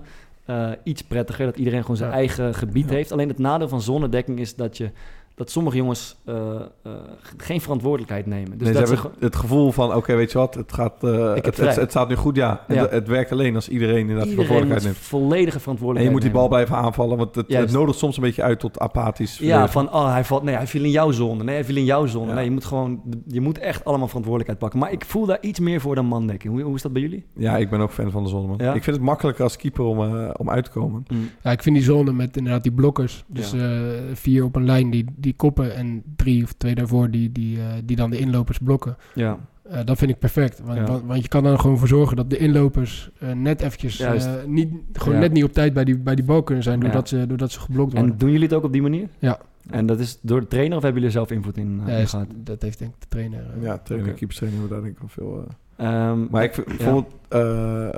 iets prettiger, dat iedereen gewoon zijn Ja. eigen gebied Ja. heeft. Alleen het nadeel van zonnedekking is dat je dat sommige jongens eh, eh, geen verantwoordelijkheid nemen. Dus Nee, ze dat ze hebben het gevoel van, oké, weet je wat? Het, gaat, eh, heb het, het, het staat nu goed, ja. En Ja. Het, het werkt alleen als iedereen inderdaad Iedereen verantwoordelijkheid neemt. volledige En verantwoordelijkheid je moet die bal nemen. blijven aanvallen. Want het, het nodigt soms een beetje uit tot apathisch. Ja, van oh, hij valt. Nee, hij viel in jouw zone. Nee, hij viel in jouw zone. Ja. Nee, je moet gewoon. Je moet echt allemaal verantwoordelijkheid pakken. Maar ik voel daar iets meer voor dan mandekking. Hoe, hoe is dat bij jullie? Ja, ik ben ook fan van de zon, man. Ja? Ik vind het makkelijker als keeper om, eh, om uit te komen. Ja, ik vind die zone met inderdaad die blokkers, dus Ja. eh, vier op een lijn die, die koppen en drie of twee daarvoor die, die, eh, die dan de inlopers blokken. Ja. Eh, dat vind ik perfect, want, Ja. want, want je kan er gewoon voor zorgen dat de inlopers eh, net eventjes eh, niet, gewoon Ja. net niet op tijd bij die, bij die bal kunnen zijn, Ja. doordat, ze, doordat ze geblokt worden. En doen jullie het ook op die manier? Ja. En dat is door de trainer of hebben jullie er zelf invloed in, uh, Ja, in gehad? dat heeft denk ik de trainer. eh, Ja, trainer, keeperstrainer, daar denk ik wel veel... eh, Ehm, Maar ik eh,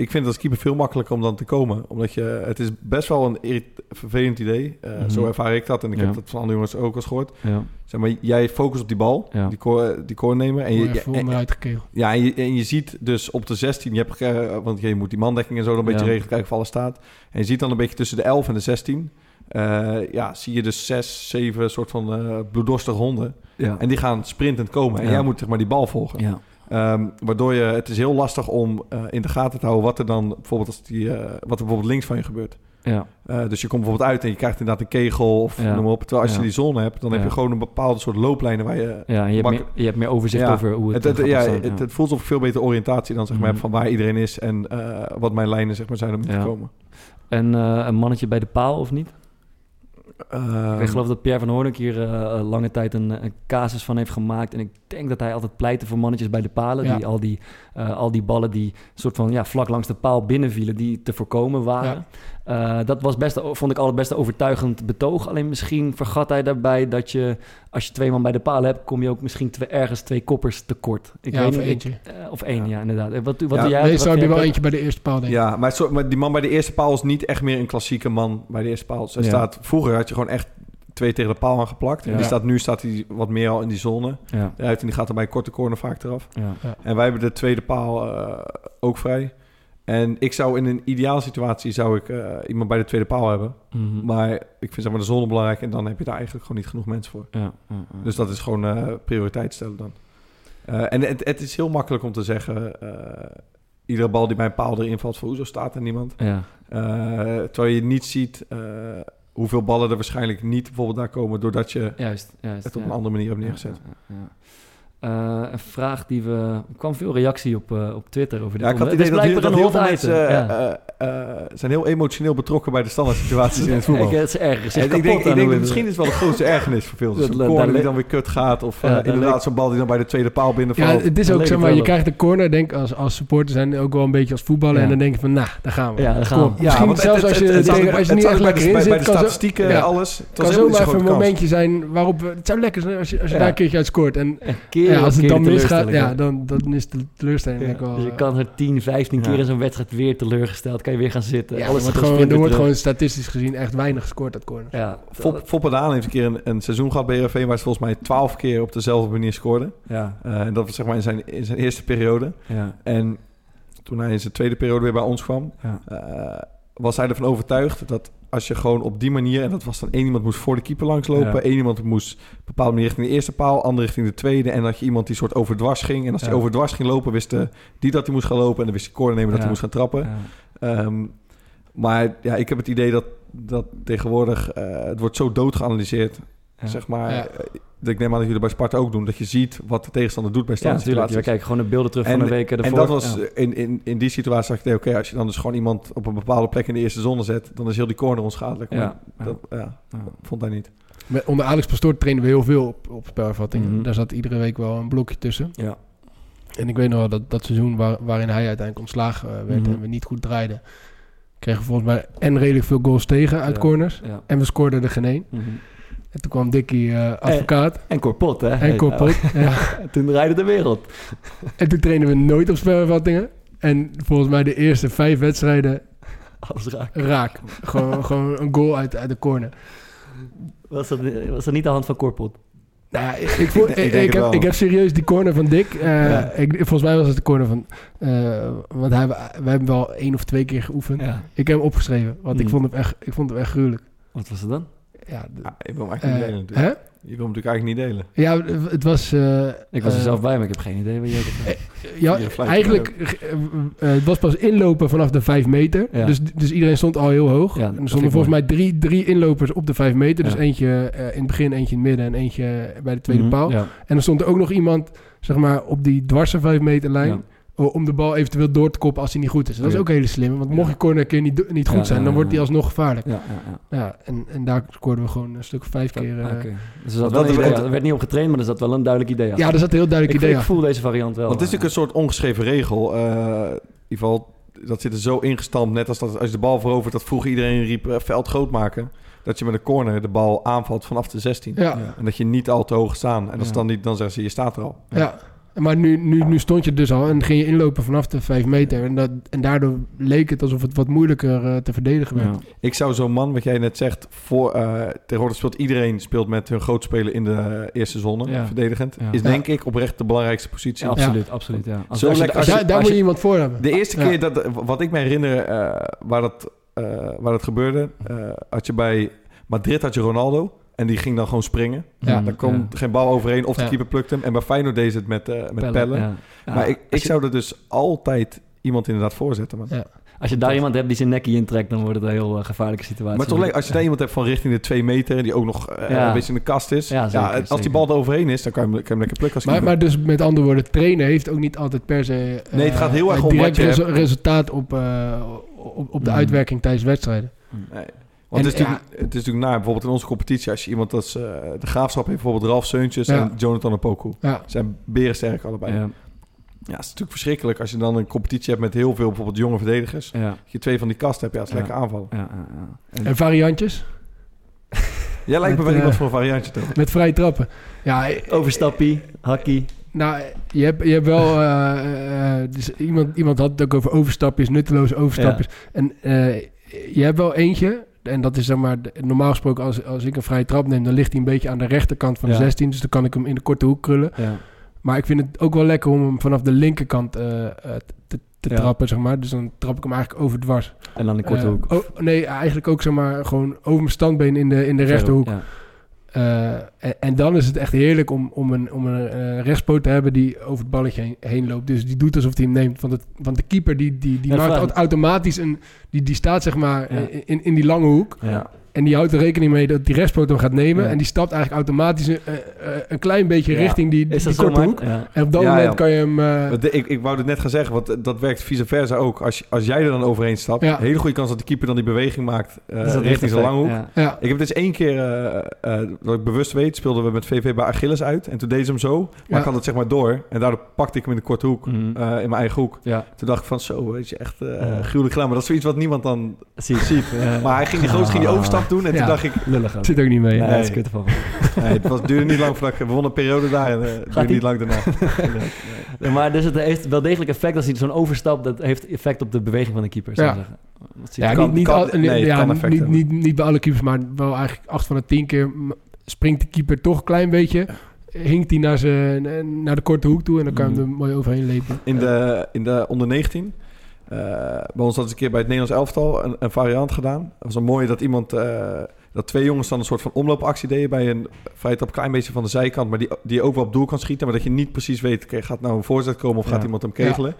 ik vind het als keeper veel makkelijker om dan te komen. Omdat je, het is best wel een vervelend idee. Eh, Mhm. Zo ervaar ik dat en ik Ja. heb dat van andere jongens ook al eens gehoord. Ja. Zeg maar, jij focust op die bal, Ja. die, core, die core nemen. En je, en- gekegeld. ja, en je, en je ziet dus op de 16, je hebt, eh, want je moet die mandekking en zo dan een beetje Ja. regelen, kijken of alles staat. En je ziet dan een beetje tussen de 11 en de 16, eh, ja, zie je dus zes, zeven soort van eh bloeddorstige honden. Ja. En die gaan sprintend komen. En Ja. jij moet zeg maar die bal volgen. Ehm, waardoor je, het is heel lastig om eh, in de gaten te houden wat er dan bijvoorbeeld als die, eh, wat er bijvoorbeeld links van je gebeurt. Ja. Eh, dus je komt bijvoorbeeld uit en je krijgt inderdaad een kegel of Ja. noem maar op. Terwijl als Ja. je die zone hebt, dan heb je gewoon een bepaalde soort looplijnen waar je... Ja, je hebt, Mak- meer, je hebt meer overzicht over hoe het, het, het, gaat ja, het, het voelt alsof veel betere oriëntatie dan zeg maar Mhm. heb van waar iedereen is en wat mijn lijnen zeg maar zijn om te komen. En een mannetje bij de paal of niet? Ehm, ik geloof dat Pierre van Hoornik hier eh, lange tijd een, een casus van heeft gemaakt. En ik denk dat hij altijd pleitte voor mannetjes bij de palen. Ja. Die, al, die, eh, al die ballen die soort van ja, vlak langs de paal binnenvielen, die te voorkomen waren. Eh, dat was best, vond ik altijd best een overtuigend betoog. Alleen misschien vergat hij daarbij dat je, als je twee man bij de paal hebt, kom je ook misschien twee, ergens twee koppers tekort. Ik Ja, weet of niet, eentje. eh, of één, ja, inderdaad. Wat, wat Ja, doe jij? Meestal Wat heb je wel eentje bij de eerste paal, denk ik. Ja, maar, zo, maar die man bij de eerste paal is niet echt meer een klassieke man bij de eerste paal. Ja. staat, vroeger had je gewoon echt twee tegen de paal aangeplakt. En Ja. die staat, nu staat hij wat meer al in die zone. Ja, Eruit en die gaat er bij een korte corner vaak eraf. ja. En wij hebben de tweede paal eh, ook vrij. En ik zou in een ideale situatie zou ik eh, iemand bij de tweede paal hebben. Mhm. Maar ik vind zeg maar de zone belangrijk en dan heb je daar eigenlijk gewoon niet genoeg mensen voor. ja, ja, ja. Dus dat is gewoon eh, prioriteit stellen dan. Eh, en het, het is heel makkelijk om te zeggen... eh, iedere bal die bij een paal erin valt... voor hoezo staat er niemand? ja. Eh, terwijl je niet ziet eh, hoeveel ballen er waarschijnlijk niet bijvoorbeeld daar komen... doordat je Juist, juist. het op ja. een andere manier hebt neergezet. Ja, Eh, een vraag die we... Er kwam veel reactie op, eh, op Twitter over dit Ja, ik had het idee dat, dat een heel veel mensen. Ja. eh, eh, zijn heel emotioneel betrokken bij de standaard situaties in het voetbal. Ik, het is erg. Ik denk, ik denk dat misschien is wel de grootste ergernis voor veel. Dus Dat- een corner die dan weer kut gaat. Of eh, inderdaad zo'n bal die dan bij de tweede paal binnenvalt. Ja, het is ook, zeg maar, je krijgt de corner, denk als, als supporter zijn ook wel een beetje als voetballen. Ja. En dan denk je van, nou, daar gaan we. Ja, daar gaan we. Misschien want het- zelfs als je, bij- niet echt bij lekker de- in bij zit, de kan zo- statistieken, alles. Het kan zomaar zo'n even een momentje zijn waarop... we- Het zou lekker zijn als je, als je Ja. daar een keertje uit scoort. En ja, als het dan misgaat, ja, dan, dan is de teleurstelling Ja, denk ik wel... dus je eh, kan er 10, 15 keer in zo'n wedstrijd weer teleurgesteld. Kan je weer gaan zitten. ja, Alles wordt, gaat gewoon, er wordt terug. gewoon statistisch gezien echt weinig gescoord uit corner. Ja, Fop, Foppe Daan heeft een keer een, een seizoen gehad bij Heerenveen... waar ze volgens mij twaalf keer op dezelfde manier scoorde. ja, Eh, en dat was zeg maar in zijn, in zijn eerste periode. ja, En toen hij in zijn tweede periode weer bij ons kwam... ja. eh, was hij ervan overtuigd dat als je gewoon op die manier... en dat was dan één iemand moest voor de keeper langslopen... Ja. één iemand moest op bepaalde manier richting de eerste paal... ander richting de tweede... en dat je iemand die soort overdwars ging... en als hij Ja. overdwars ging lopen... wist de, die dat hij moest gaan lopen... en dan wist de corner nemen dat Ja. hij moest gaan trappen. ja. Ehm, maar ja, ik heb het idee dat, dat tegenwoordig... eh, het wordt zo dood geanalyseerd... Ja. zeg maar... Ja. eh, dat ik neem aan dat jullie bij Sparta ook doen... dat je ziet wat de tegenstander doet bij Ja, natuurlijk. standaard We kijken gewoon de beelden terug van En- een week ervoor. en dat was Ja. in, in, in die situatie zag ik, nee, oké, als je dan dus gewoon iemand op een bepaalde plek in de eerste zone zet, dan is heel die corner onschadelijk. Maar Ja, ja. Dat, ja, Ja. vond hij niet. Met, onder Alex Pastoor trainen we heel veel op, op spelervattingen. Mhm. Daar zat iedere week wel een blokje tussen. Ja. En ik weet nog wel dat dat seizoen waar, waarin hij uiteindelijk ontslagen eh, werd Mhm. en we niet goed draaiden, kregen we volgens mij en redelijk veel goals tegen uit Ja. corners. Ja. En we scoorden er geen één. Mhm. En toen kwam Dickie eh, advocaat En Corpot, hè? en Corpot. ja. Toen draaide de wereld. En toen trainen we nooit op spelervattingen. En volgens mij de eerste vijf wedstrijden Alles raak. raak. gewoon, gewoon een goal uit, uit de corner. Was dat, was dat niet de hand van Corpot? Nou ik, ik, voel- Ik heb, ik heb serieus die corner van Dick. eh, Ja. ik, volgens mij was het de corner van... eh, want hij, we hebben wel één of twee keer geoefend. Ja. Ik heb hem opgeschreven, want ik, Hmm. vond hem echt, ik vond hem echt gruwelijk. Wat was het dan? Ja, de- Ja, je wil hem eigenlijk eh, niet delen natuurlijk. hè? Je wil hem natuurlijk eigenlijk niet delen. Ja, het was... eh, Ik was er eh, zelf bij, maar ik heb geen idee wat je hebt. Ja, eigenlijk, eh, eh, het was pas inlopen vanaf de 5 meter. Ja. Dus, dus iedereen stond al heel hoog. Ja, en dat er stonden ik volgens mij drie, drie inlopers op de 5 meter. Dus Ja. eentje eh, in het begin, eentje in het midden en eentje bij de tweede Mhm, paal. Ja. En er stond er ook nog iemand, zeg maar, op die dwarse 5 meter lijn. O- Om de bal eventueel door te koppen als hij niet goed is. Dat is ook heel slim. Want mocht je corner een keer niet, niet goed zijn, dan wordt hij alsnog gevaarlijk. Ja, ja, ja. Ja, en, en daar scoorden we gewoon een stuk of vijf keer. eh, Oké. Dus er, dat- idee, er werd niet op getraind, maar er zat wel een duidelijk idee achter. Ja, er zat een heel duidelijk ik, idee ik voel deze variant wel. Want het is natuurlijk een soort ongeschreven regel. eh, in ieder geval, dat zit er zo ingestampt. Net als dat als je de bal verovert, dat vroeger iedereen riep eh, veld groot maken. Dat je met een corner de bal aanvalt vanaf de 16. Ja, Ja. En dat je niet al te hoog staan. En als Ja. dan niet, dan zeggen ze, je staat er al. Ja, maar nu, nu, nu stond je dus al en ging je inlopen vanaf de 5 meter. En, dat, en daardoor leek het alsof het wat moeilijker eh, te verdedigen werd. Ja. Ik zou zo'n man, wat jij net zegt, voor, eh, tegenwoordig speelt iedereen speelt met hun grootspeler in de eerste zone, Ja. verdedigend. Ja. Is Ja. denk ik oprecht de belangrijkste positie. Ja, absoluut, absoluut. Ja. Als, Zo als als je- daar moet je je- iemand voor hebben. De eerste Ja. keer dat, wat ik me herinner eh, waar, dat, eh, waar dat gebeurde, eh, had je bij Madrid had je Ronaldo. En die ging dan gewoon springen. Ja. Daar kwam geen bal overheen of de Ja. keeper plukte hem. En bij Feyenoord deed ze het met, eh, met Pellen, pellen. ja. Ja. Maar ik, ik je- zou er dus altijd iemand inderdaad voorzetten. Man. Ja. Als je daar iemand hebt die zijn nekkie intrekt, dan wordt het een heel eh, gevaarlijke situatie. Maar toch als je daar iemand hebt van richting de twee meter... die ook nog eh, Ja. een beetje in de kast is. Ja, als zeker. die bal er overheen is, dan kan je hem, kan je hem lekker plukken als Maar, keeper. maar dus met andere woorden, trainen heeft ook niet altijd per se... Nee, het gaat heel erg om direct resu- hebt. resultaat op, eh, op, op de Mm. uitwerking tijdens wedstrijden. Nee. Want En, het, is natuurlijk, het is natuurlijk naar, bijvoorbeeld in onze competitie... als je iemand als eh, de Graafschap heeft... bijvoorbeeld Ralf Seuntjes Ja. en Jonathan Opoku. Ja. zijn berensterk allebei. Ja, Ja, het is natuurlijk verschrikkelijk... als je dan een competitie hebt met heel veel bijvoorbeeld jonge verdedigers. ja, Als je twee van die kasten hebt, ja, dat is Ja. lekker aanvallen. ja, ja, ja. En variantjes? Jij lijkt me wel eh, iemand voor een variantje, toch? Met vrije trappen. Ja, eh, Overstappie, hakkie. nou, je hebt, je hebt wel... eh, eh, dus iemand, iemand had het ook over overstapjes, nutteloze overstapjes. En eh, je hebt wel eentje... En dat is zeg maar, de- normaal gesproken als, als ik een vrije trap neem... dan ligt hij een beetje aan de rechterkant van de Ja. 16. Dus dan kan ik hem in de korte hoek krullen. Ja. Maar ik vind het ook wel lekker om hem vanaf de linkerkant eh, eh, te, te Ja. trappen, zeg maar. Dus dan trap ik hem eigenlijk overdwars. En dan in korte Eh, hoek. oh, nee, eigenlijk ook zeg maar gewoon over mijn standbeen in de, in de rechterhoek. Ja. Eh, en, en dan is het echt heerlijk om, om een, om een eh, rechtspoot te hebben die over het balletje heen, heen loopt. Dus die doet alsof hij hem neemt. Want, het, want de keeper die, die, die Ja, maakt automatisch een... Die, die staat zeg maar Ja. in, in die lange hoek. Ja. En die houdt er rekening mee dat die rechtspoot hem gaat nemen. Ja. En die stapt eigenlijk automatisch een, eh, eh, een klein beetje Ja. richting die, die, Is dat die korte hoek. Ja. En op dat Ja, moment ja. kan je hem... eh, Ik, ik wou het net gaan zeggen, want dat werkt vice versa ook. Als, je- als jij er dan overheen stapt, Ja. hele goede kans dat de keeper dan die beweging maakt eh, Dus richting zijn lange hoek. effect, ja. ja. Ik heb het eens één keer, eh, eh, dat ik bewust weet, speelden we met VV bij Achilles uit. En toen deed ze hem zo, maar Ja. ik had het zeg maar door. En daardoor pakte ik hem in de korte hoek, Mhm. eh, in mijn eigen hoek. Ja, Toen dacht ik van zo, weet je, echt eh Ja. gruwelijk gedaan. Maar dat is zoiets wat niemand dan ziet. Ja. Maar hij ging die groot ging die overstap doen en Ja. toen dacht ik... Lullig ook. Zit ook niet mee. Nee, is kut van. Nee, het was, duurde niet lang voordat ik... We wonnen een periode daar en eh, het duurde ie? niet lang daarna. Nee, nee. Maar dus het heeft wel degelijk effect als hij zo'n overstap, dat heeft effect op de beweging van de keeper, zou ik zeggen. Ja, kan- niet, niet, kan- al- nee, ja, kan niet, hebben. niet, niet bij alle keepers, maar wel eigenlijk acht van de tien keer springt de keeper toch een klein beetje. Hinkt hij naar, zijn, naar de korte hoek toe en dan kan je hem Mhm. er mooi overheen lepen. In de, in de onder 19. eh, bij ons had eens een keer bij het Nederlands elftal een, een variant gedaan. Dat was een mooie dat iemand... eh, dat twee jongens dan een soort van omloopactie deden... bij een vrij trap klein beetje van de zijkant... maar die, die ook wel op doel kan schieten... maar dat je niet precies weet... gaat nou een voorzet komen of Ja. gaat iemand hem kegelen?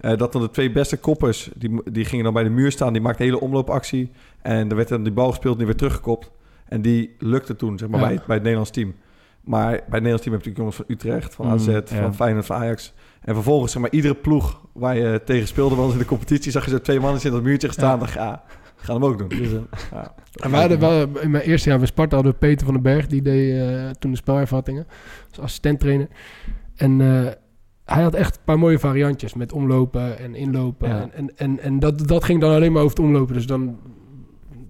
Eh, dat dan de twee beste koppers... Die, die gingen dan bij de muur staan... die maakten een hele omloopactie... en er werd dan die bal gespeeld en die werd teruggekopt. En die lukte toen, zeg maar, bij, bij het Nederlands team. Maar bij het Nederlands team heb je natuurlijk jongens van Utrecht... van Mm, AZ, van Feyenoord, van Ajax... En vervolgens, zeg maar, iedere ploeg waar je tegen speelde, was in de competitie, zag je zo twee mannen in dat muurtje gestaan. Ja. dacht ja, gaan hem ook doen. Dus, eh, Ja. En we hadden wel, in mijn eerste jaar bij Sparta hadden we Peter van den Berg, die deed eh, toen de spelervattingen als assistent-trainer. En eh, hij had echt een paar mooie variantjes met omlopen en inlopen. Ja. En, en, en, en dat, dat ging dan alleen maar over het omlopen. Dus dan,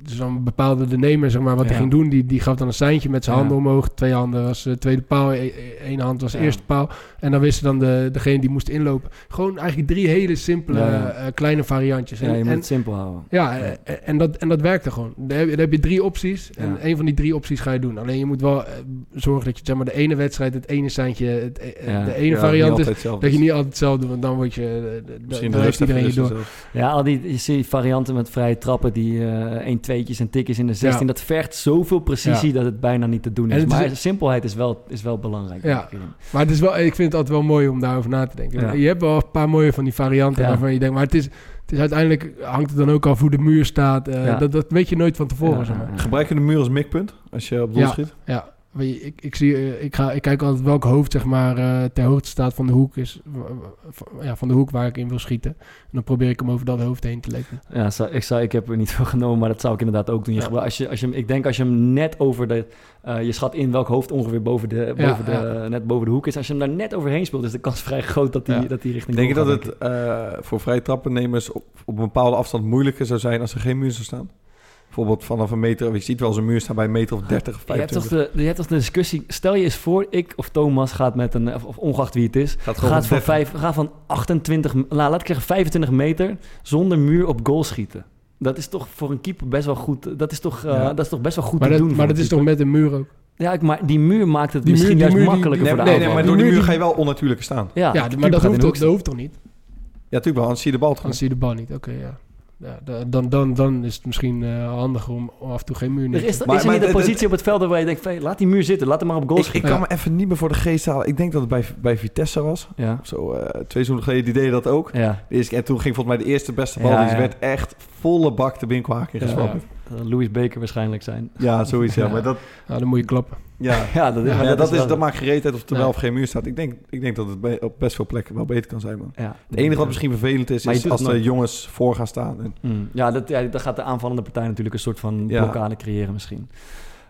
dus dan bepaalde de nemer zeg maar, wat hij Ja. ging doen. Die, die gaf dan een seintje met zijn Ja. handen omhoog. Twee handen was de tweede paal, e- e- één hand was de Ja. eerste paal. En dan wisten dan de, degene die moest inlopen. Gewoon eigenlijk drie hele simpele eh, kleine variantjes. ja, En- je moet en- het simpel houden. ja, eh, eh, en dat, en dat werkte gewoon. Dan heb, je, dan heb je drie opties. En Ja. een van die drie opties ga je doen. Alleen je moet wel eh, zorgen dat je zeg maar, de ene wedstrijd, het ene seintje, het, eh, Ja. de ene Ja, variant is. Dat je niet altijd hetzelfde doet, want dan word je. eh, Misschien dan de heeft iedereen je door. Ja, al die, je ziet varianten met vrije trappen, die eh 1 tweetjes en tikjes in de 16, Ja. dat vergt zoveel precisie dat het bijna niet te doen En is. Maar simpelheid is wel, is wel belangrijk. Ja. Maar het is wel, ik vind het altijd wel mooi om daarover na te denken. Ja. Je hebt wel een paar mooie van die varianten Ja. waarvan je denkt, maar het is, het is uiteindelijk hangt het dan ook af hoe de muur staat. eh, Ja. dat, dat weet je nooit van tevoren. Ja, zeg maar. Gebruik je de muur als mikpunt als je op doel Ja. schiet? Ja, ik, ik, zie, eh, ik, ga, ik kijk altijd welk hoofd zeg maar, eh, ter hoogte staat van de hoek is. van- Ja, van de hoek waar ik in wil schieten. En dan probeer ik hem over dat hoofd heen te leggen. Ja, zou- ik, zou, ik heb er niet veel genomen, maar dat zou ik inderdaad ook doen. Je Ja. als je, als je, ik denk als je hem net over de... eh, je schat in welk hoofd ongeveer boven de, Ja, boven de, net boven de hoek is. Als je hem daar net overheen speelt, is de kans vrij groot dat hij Ja. dat die richting Denk je dat het eh, voor vrije trappennemers op, op een bepaalde afstand moeilijker zou zijn als er geen muur zou staan? Bijvoorbeeld vanaf een meter, je ziet wel eens een muur staan bij een meter of 30 of Je hebt, toch 25. de, je hebt toch de discussie... Stel je eens voor, ik of Thomas gaat met een... Of, of ongeacht wie het is... Gaat van, met 30. vijf, gaat van 28... Nou, laat ik zeggen 25 meter... zonder muur op goal schieten. Dat is toch voor een keeper best wel goed... Dat is toch, eh, Ja. dat is toch best wel goed Maar te dat, doen. maar dat is toch met een muur ook? Ja, ik- maar die muur maakt het Die misschien muur- die juist muur die- makkelijker Nee, voor de nee, nee, aanval. maar Die door de muur die- ga je wel onnatuurlijker staan. Ja, maar dat hoeft, hoek dat hoeft toch niet? Ja, natuurlijk wel, anders zie je de bal toch Dan niet. zie je de bal niet. Oké, ja. Ja dan, dan, dan is het misschien eh, handiger om af en toe geen muur neer Er te is, Maar- is er maar niet een de- de- positie op het veld waar je denkt... laat die muur zitten, laat hem maar op goal Ik, ik schieten. kan me even niet meer voor de geest halen. Ik denk dat het bij, bij Vitesse was. Ja, Zo, eh, twee seizoenen geleden, die deden dat ook. ja. En toen ging volgens mij de eerste beste bal. Ja, die ja. werd echt volle bak de winkelhaak in Louis Baker waarschijnlijk zijn. Ja, zoiets. Ja, maar dat, Ja, dan moet je klappen. ja, Ja, dat, ja, maar dat, is is, dat maakt gereedheid of er wel Nee. of geen muur staat. Ik denk, ik denk dat het be- op best veel plekken wel beter kan zijn, man. Ja. Het enige wat misschien vervelend is, Maar is als de jongens voor gaan staan. En, Mm, ja, dat, ja, dan gaat de aanvallende partij natuurlijk een soort van Ja. blokkade creëren misschien.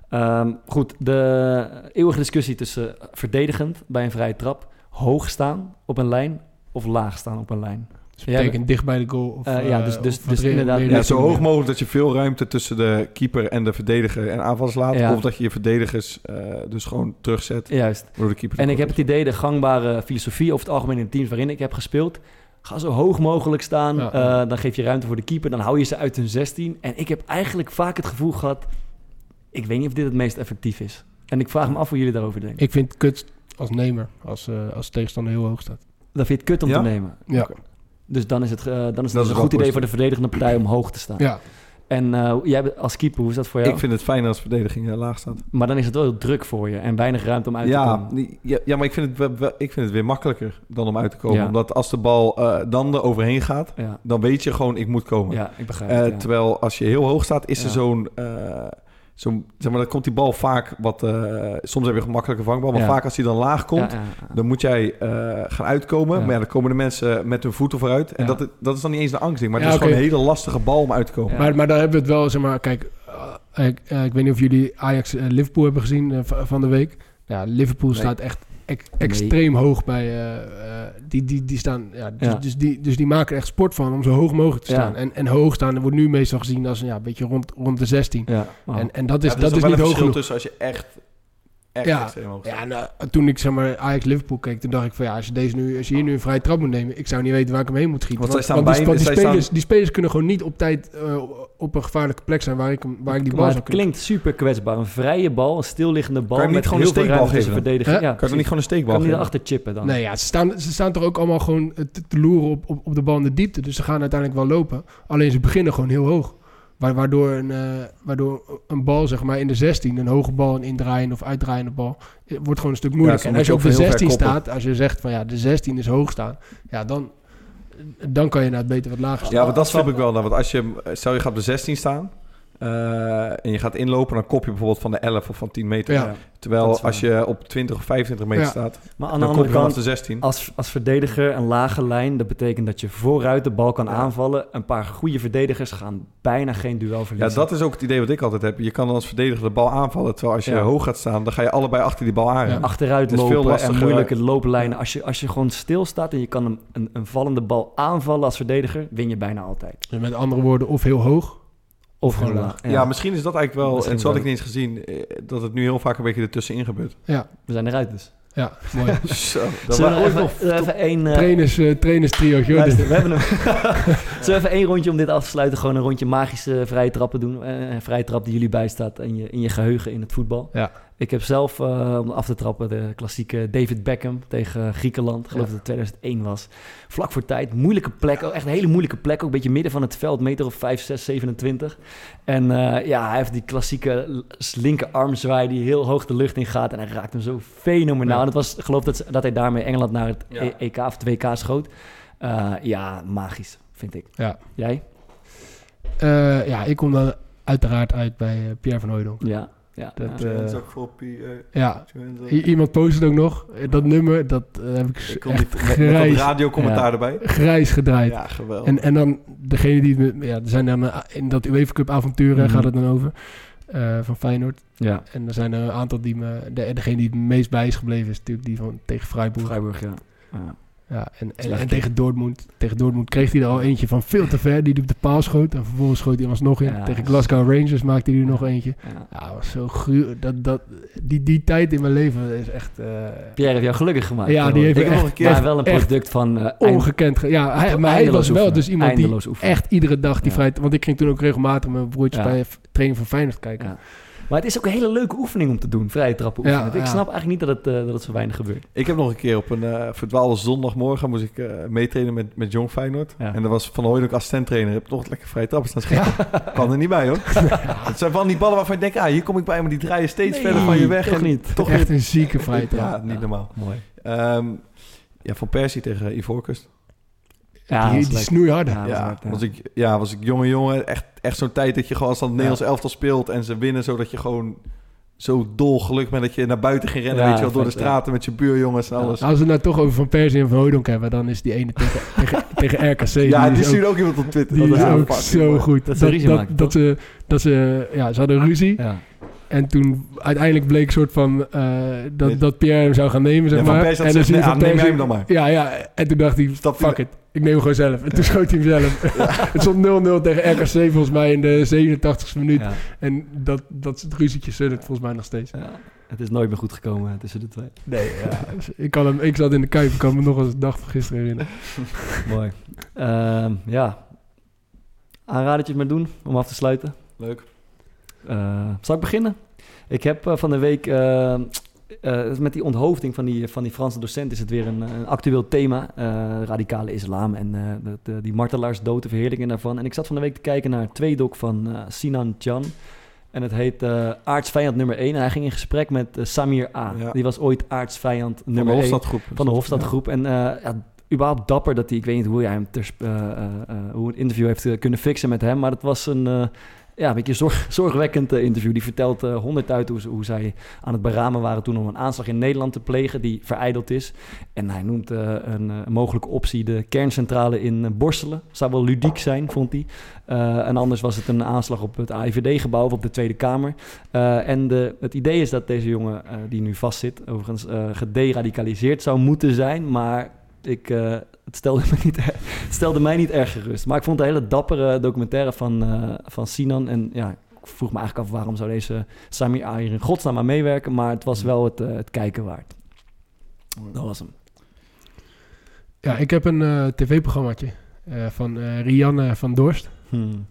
Ehm, goed, de eeuwige discussie tussen verdedigend bij een vrije trap, hoog staan op een lijn of laag staan op een lijn. Dus Ja, betekent dicht bij de goal. Of, Eh, ja, eh, dus- dus- of dus re- inderdaad- ja, zo hoog mogelijk dat je veel ruimte tussen de keeper en de verdediger en aanvallers laat. Ja. Of dat je je verdedigers eh, dus gewoon terugzet Juist. door de keeper. En ik heb het idee, de gangbare filosofie over het algemeen in de teams waarin ik heb gespeeld, ga zo hoog mogelijk staan, Ja. eh, dan geef je ruimte voor de keeper, dan hou je ze uit hun 16. En ik heb eigenlijk vaak het gevoel gehad, ik weet niet of dit het meest effectief is. En ik vraag me af hoe jullie daarover denken. Ik vind het kut als nemer, als, eh als de tegenstander heel hoog staat. Dan vind je het kut om Ja? te nemen. Ja. Dus dan is het, eh, dan is het is een goed idee voor de verdedigende partij om hoog te staan. Ja, En eh, jij bent als keeper, hoe is dat voor jou? Ik vind het fijn als verdediging eh, laag staat. Maar dan is het wel heel druk voor je en weinig ruimte om uit te komen. ja, ja, maar ik vind, het wel, wel- ik vind het weer makkelijker dan om uit te komen. Ja. Omdat als de bal eh, dan er overheen gaat, Ja, dan weet je gewoon, ik moet komen. ja ik begrijp Eh, het. ja. Terwijl als je heel hoog staat, is er zo'n... zo'n zeg maar, dan komt die bal vaak wat... eh, soms heb je een gemakkelijke vangbal, maar Ja. vaak als die dan laag komt... Ja, ja, ja. Dan moet jij eh, gaan uitkomen. Ja. Maar ja, dan komen de mensen met hun voeten vooruit. En Ja. dat, dat is dan niet eens een angstding. Maar Ja, het is gewoon een hele lastige bal om uit te komen. Ja. maar, maar daar hebben we het wel, zeg maar, kijk, eh, ik, ik weet niet of jullie Ajax-Liverpool hebben gezien eh, v- van de week. Ja, Liverpool Nee. staat echt ex- extreem hoog bij, eh, eh, die, die, die staan, ja, dus, Ja. Dus, die, dus die maken er echt sport van om zo hoog mogelijk te Ja. staan. En, en hoog staan wordt nu meestal gezien als ja, een beetje rond, rond de 16. Ja. En, en dat is, Ja, er dat is wel niet een hoog verschil genoeg. tussen als je echt, echt Ja. Ja, nou, toen ik zeg maar Ajax-Liverpool keek, toen dacht ik van ja, als je, deze nu, als je hier nu een vrije trap moet nemen, ik zou niet weten waar ik hem heen moet schieten. Want die, bij- want die, zij spelers, staan- die spelers kunnen gewoon niet op tijd eh, op een gevaarlijke plek zijn waar ik, waar ik die bal maar zou het klinkt super kwetsbaar. Een vrije bal, een stilliggende bal Kan je niet met gewoon heel een steekbal geven verdedigen. Ja, Kan je er niet gewoon een steekbal kan niet geven? erachter chippen dan? Nee, ja, ze staan, ze staan toch ook allemaal gewoon te, te loeren op, op, op de bal in de diepte. Dus ze gaan uiteindelijk wel lopen. Alleen ze beginnen gewoon heel hoog. Wa- Waardoor een, eh, waardoor een bal, zeg maar, in de 16, een hoge bal, een indraaiende of uitdraaiende bal, eh, wordt gewoon een stuk moeilijker. Ja, en als je op de ook heel ver 16 koppen. staat, als je zegt van ja, de 16 is hoog staan, ja, dan, dan kan je naar het beter wat lager staan. Ja, maar dat snap ik wel. Nou, want als je, stel je gaat op de 16 staan eh, en je gaat inlopen, dan kop je bijvoorbeeld van de 11 of van 10 meter. Ja. Terwijl als je op 20 of 25 meter Ja. staat, Maar aan de andere kant, de 16. als, als verdediger een lage lijn, dat betekent dat je vooruit de bal kan Ja. aanvallen. Een paar goede verdedigers gaan bijna geen duel Ja, verliezen. dat is ook het idee wat ik altijd heb. Je kan als verdediger de bal aanvallen. Terwijl als je Ja. hoog gaat staan, dan ga je allebei achter die bal aan. Ja. Achteruit Het is veel lopen en moeilijke looplijnen. Als je, als je gewoon stilstaat en je kan een, een, een vallende bal aanvallen als verdediger, win je bijna altijd. Met andere woorden, of heel hoog. Of gewoon laag. Ja. misschien is dat eigenlijk wel, Misschien en zo had ik niet eens gezien, eh, dat het nu heel vaak een beetje ertussenin gebeurt. Ja, We zijn eruit dus. ja mooi. Zo, dat Zullen we even, nog- even één... eh, trainers, eh trainers trio. Luister, we hebben hem. Zullen we even één rondje om dit af te sluiten? Gewoon een rondje magische vrije trappen doen. Eh, Een vrije trap die jullie bijstaat in je, in je geheugen in het voetbal. Ja. Ik heb zelf, eh, om af te trappen, de klassieke David Beckham tegen Griekenland. Geloof Ja. dat het 2001 was. Vlak voor tijd. Moeilijke plek. ook Echt een hele moeilijke plek. Ook een beetje midden van het veld. Meter of 5, 6, 27. En eh, ja, hij heeft die klassieke linkerarmzwaai die heel hoog de lucht in gaat. En hij raakt hem zo fenomenaal. Ja. En het was, geloof dat, dat hij daarmee Engeland naar het Ja. E- EK of 2K schoot. Eh, ja, magisch, vind ik. Ja. Jij? Ja, ik kom dan uiteraard uit bij Pierre van Hooydonk. Ja. Ja. Dat, ja. eh, voor eh, Ja. I- iemand post het ook nog. Eh, Dat nummer, dat heb ik Ik kom echt niet met, met grijs, dat radiocommentaar erbij. grijs gedraaid. Ja, geweldig. En, en dan degene die... het met- Ja, er zijn dan in dat UEFA Cup avonturen Mhm. gaat het dan over. eh, van Feyenoord. ja. En er zijn er een aantal die me... De, degene die het meest bij is gebleven is natuurlijk die van tegen Freiburg. Freiburg, ja. ja. Ja, en, en, Slecht en tegen Dortmund. Tegen Dortmund kreeg hij er al eentje van veel te ver. Die op de paal schoot. En vervolgens schoot hij alsnog in. Ja, tegen Glasgow Rangers maakte hij er nog eentje. ja. Was zo gruw. Dat, dat, die, die tijd in mijn leven is echt eh, Pierre heeft jou gelukkig gemaakt. Ja, die heeft Ik echt nog een keer... maar wel een product van eh, ongekend. ge- Ja, hij, maar hij was wel dus iemand die oefenen. echt iedere dag die Ja. vrij... Want ik ging toen ook regelmatig mijn broertjes Ja. bij training van Feyenoord kijken. Maar het is ook een hele leuke oefening om te doen, vrije trappen oefenen. Ja, ik snap eigenlijk niet dat het, eh, dat het zo weinig gebeurt. Ik heb nog een keer op een eh verdwaalde zondagmorgen moest ik eh meetrainen met, met Jong Feyenoord. Ja. En dat was Van Hooydonk assistent-trainer. Heb nog lekker vrije trappen staan schieten. Kan er niet bij hoor. Het zijn van die ballen waarvan je denkt, ah, hier kom ik bij, maar die draaien steeds Nee, verder van je weg. toch en niet. Toch echt een zieke vrije trap. Ja, niet normaal. Mooi. Ehm, ja, van Persie tegen Ivoorkust. Ja, dat die, die snoeiharde. Ja, dat Ja, was ik, ja, was ik jonge jongen. Echt, echt zo'n tijd dat je gewoon als dan het Nederlands elftal speelt en ze winnen, zodat je gewoon zo dol geluk bent dat je naar buiten ging rennen, Ja, weet je wel, door de straten met je buurjongens en alles. Als we het nou toch over Van Persie en Van Hooydonk hebben, dan is die ene tegen, tegen, tegen RKC. ja, die is ook- stuurde ook iemand op Twitter. Die Dat is ook zo goed. Dat dat, maken, dat, ze, dat ze, ja, ze hadden ruzie. Ja. En toen uiteindelijk bleek een soort van eh, dat, dat Pierre hem zou gaan nemen, zeg Ja, maar. En dan nee, Van ah, neem Persie- jij hem dan maar. Ja, ja. En toen dacht hij, Stap hij- fuck it. Ik neem hem gewoon zelf. En toen schoot hij hem zelf. Het stond 0-0 tegen RKC volgens mij in de 87e minuut. Ja. En dat, dat is het ruzietje volgens mij nog steeds. Ja. Het is nooit meer goed gekomen tussen de twee. Nee, ja. dus ik, kan hem, ik zat in de Kuip, ik kan me nog als de dag van gisteren herinneren. Mooi. Ehm, ja. Aanradertjes maar doen om af te sluiten. Leuk. Eh, zal ik beginnen? Ik heb eh, van de week... eh, eh, met die onthoofding van die, van die Franse docent is het weer een, een actueel thema. eh, radicale islam en eh, de, de- die martelaarsdood, de verheerlijking daarvan. En ik zat van de week te kijken naar een tweedok van Sinan Chan. En het heet aartsvijand nummer 1. En hij ging in gesprek met Samir A. Ja. Die was ooit aartsvijand Van de nummer 1 Hofstadgroep. van de Hofstadgroep. En eh ja, überhaupt dapper dat hij, ik weet niet hoe hij hem ter, hoe het interview heeft kunnen fixen met hem, maar het was een, ja, een beetje zorg, zorgwekkend eh, interview. Die vertelt eh, honderd uit hoe, zij aan het beramen waren toen om een aanslag in Nederland te plegen die verijdeld is. En hij noemt eh, een mogelijke optie de kerncentrale in Borselen. Zou wel ludiek zijn, vond hij. En anders was het een aanslag op het AIVD-gebouw of op de Tweede Kamer. En de, het idee is dat deze jongen, die nu vastzit, overigens gederadicaliseerd zou moeten zijn. Maar ik, het, stelde me niet, het stelde mij niet erg gerust. Maar ik vond het een hele dappere documentaire van, eh, van Sinan. En ja, ik vroeg me eigenlijk af waarom zou deze Samir A hier in godsnaam aan meewerken. Maar het was wel het, eh, het kijken waard. Dat was hem. Ja, ik heb een eh, tv-programmaatje eh, van eh, Rianne van Dorst. Hmm.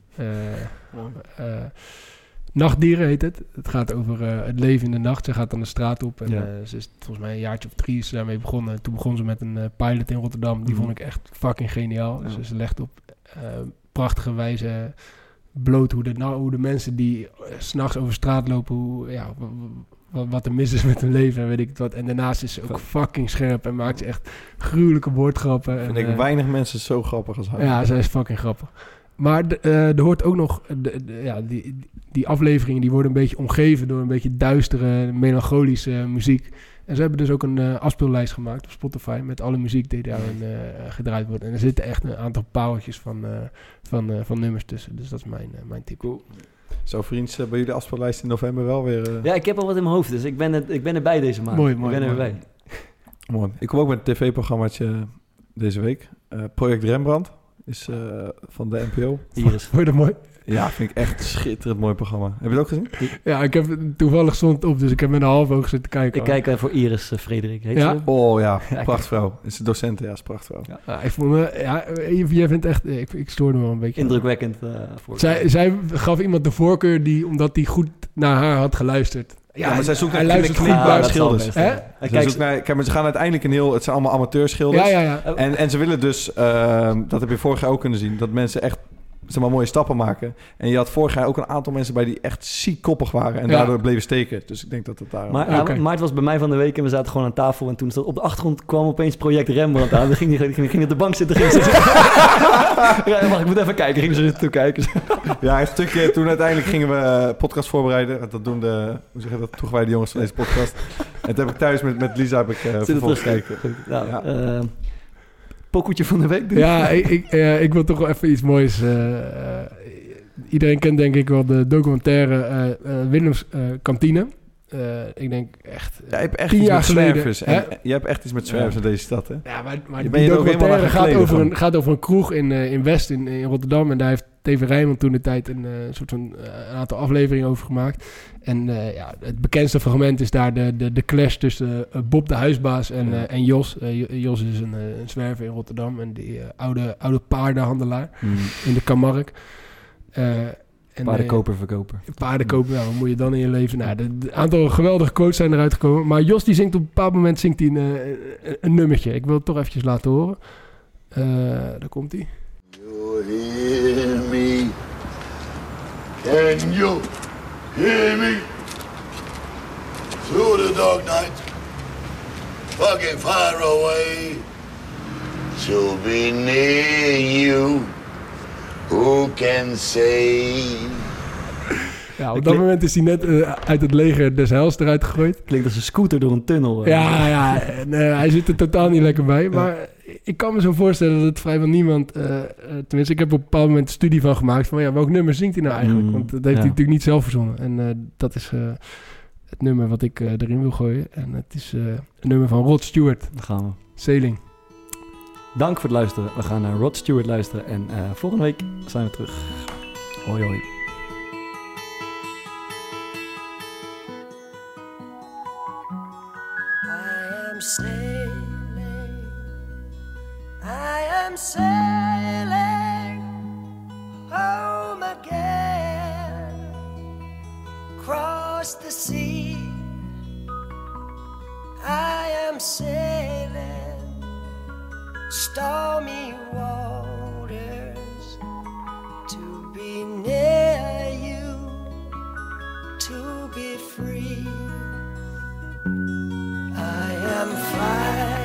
Nachtdieren heet het. Het gaat over eh, het leven in de nacht. Ze gaat dan de straat op. En Ja. eh, ze is volgens mij een jaartje of drie is ze daarmee begonnen. En toen begon ze met een eh, pilot in Rotterdam. Die Mhm. vond ik echt fucking geniaal. Ja. Dus ze legt op prachtige wijze bloot hoe de, nou, hoe de mensen die s s'nachts over straat lopen, hoe, ja, wat, er mis is met hun leven en weet ik het wat. En daarnaast is ze ook fucking scherp en maakt ze echt gruwelijke woordgrappen. Vind en, ik weinig mensen zo grappig als haar. ja, zij is fucking grappig. Maar eh, er hoort ook nog... de- de- ja, die, die afleveringen die worden een beetje omgeven door een beetje duistere, melancholische muziek. En ze hebben dus ook een eh, afspeellijst gemaakt op Spotify met alle muziek die daarin eh, gedraaid wordt. En er zitten echt een aantal pauwtjes van, eh, van, eh, van nummers tussen. Dus dat is mijn, eh, mijn tip. Zo vriends, eh, bij jullie afspeellijst in november wel weer... eh, Ja, ik heb al wat in mijn hoofd, dus ik ben, het, ik ben erbij deze maand. Mooi, mooi, Ik ben er mooi. weer bij. Mooi. Ik kom ook met een tv-programmaatje deze week. Eh, Project Rembrandt is eh, van de NPO. Iris. Vond je dat mooi? Ja, vind ik echt een schitterend mooi programma. Heb je het ook gezien? Ja, ik heb toevallig stond het op, dus ik heb met een half oog zitten kijken. Ik kijk eh, voor Iris eh, Frederik. Heet Ja? ze? Oh ja, prachtvrouw. Is een docent, ja, is prachtvrouw. Ja. Ja, ik vond me, ja, jij vindt echt, ik, ik stoorde me wel een beetje. Indrukwekkend. eh voor Zij, zij gaf iemand de voorkeur die, omdat hij goed naar haar had geluisterd. Ja, maar zij zoekt hij naar zal schilders. best, Hè? Kijk, naar, kijk, maar ze gaan uiteindelijk een heel... Het zijn allemaal amateurschilders. Ja, ja, ja. En, en ze willen dus, ehm, dat heb je vorig jaar ook kunnen zien, dat mensen echt zeg maar, mooie stappen maken. En je had vorig jaar ook een aantal mensen bij die echt ziek koppig waren en Ja. daardoor bleven steken. Dus ik denk dat het daar... Maar, ja, Oké. maar het was bij mij van de week en we zaten gewoon aan tafel. En toen stond op de achtergrond kwam opeens project Rembrandt aan. Dan ging hij ging, ging op de bank zitten. Ging ze ja, wacht, ik moet even kijken. Ging ze zitten toekijken. Ja, een stukje. Toen uiteindelijk gingen we eh, podcast voorbereiden. Dat doen de, hoe zeg je dat, toegewijde jongens van deze podcast. En toen heb ik thuis met, met Lisa heb ik, uh, terug. gekeken. Nou, Ja. eh, pokoetje van de week doen. Ja, ik, ik, eh, ik wil toch wel even iets moois. eh, eh, iedereen kent denk ik wel de documentaire eh, Willems eh, Kantine. Eh, ik denk echt... Jij hebt echt Tien iets jaar met geleden? En, je hebt echt iets met zwervers in deze stad, hè? Ja, maar, maar Je die je documentaire gaat over, een, gaat over een kroeg in, eh, in West, in, in Rotterdam. En daar heeft Rijnmond toen de tijd een, eh, soort van, eh, een aantal afleveringen over gemaakt. En eh, ja, het bekendste fragment is daar de, de, de clash tussen Bob de huisbaas en, Ja. en Jos. Jo- Jos is een, een zwerver in Rotterdam en die oude, oude paardenhandelaar in de Kamark. En, Paardenkoper, verkoper. Paardenkoper, ja, wat moet je dan in je leven? Nou, de aantal geweldige quotes zijn eruit gekomen. Maar Jos die zingt op een bepaald moment zingt hij een, een, een nummertje. Ik wil het toch eventjes laten horen. Daar komt hij. You hear me? Can you hear me? Through the dark night, fucking far away, to be near you. Who can say? Ja, op dat moment is hij net eh, uit het leger des Heils eruit gegooid. Klinkt als een scooter door een tunnel. eh. Ja, ja en, eh, hij zit er totaal niet lekker bij. Maar ik kan me zo voorstellen dat het vrijwel niemand... eh, eh, tenminste, ik heb op een bepaald moment een studie van gemaakt... van ja, welk nummer zingt hij nou eigenlijk? Mm, Want dat heeft ja. hij natuurlijk niet zelf verzonnen. En eh, dat is eh, het nummer wat ik erin wil gooien. En het is eh een nummer van Rod Stewart, Daar gaan we. Sailing. Dank voor het luisteren. We gaan naar Rod Stewart luisteren. En eh, volgende week zijn we terug. Hoi hoi. I I'm sailing home again cross the sea. I am sailing stormy waters to be near you, to be free. I am flying.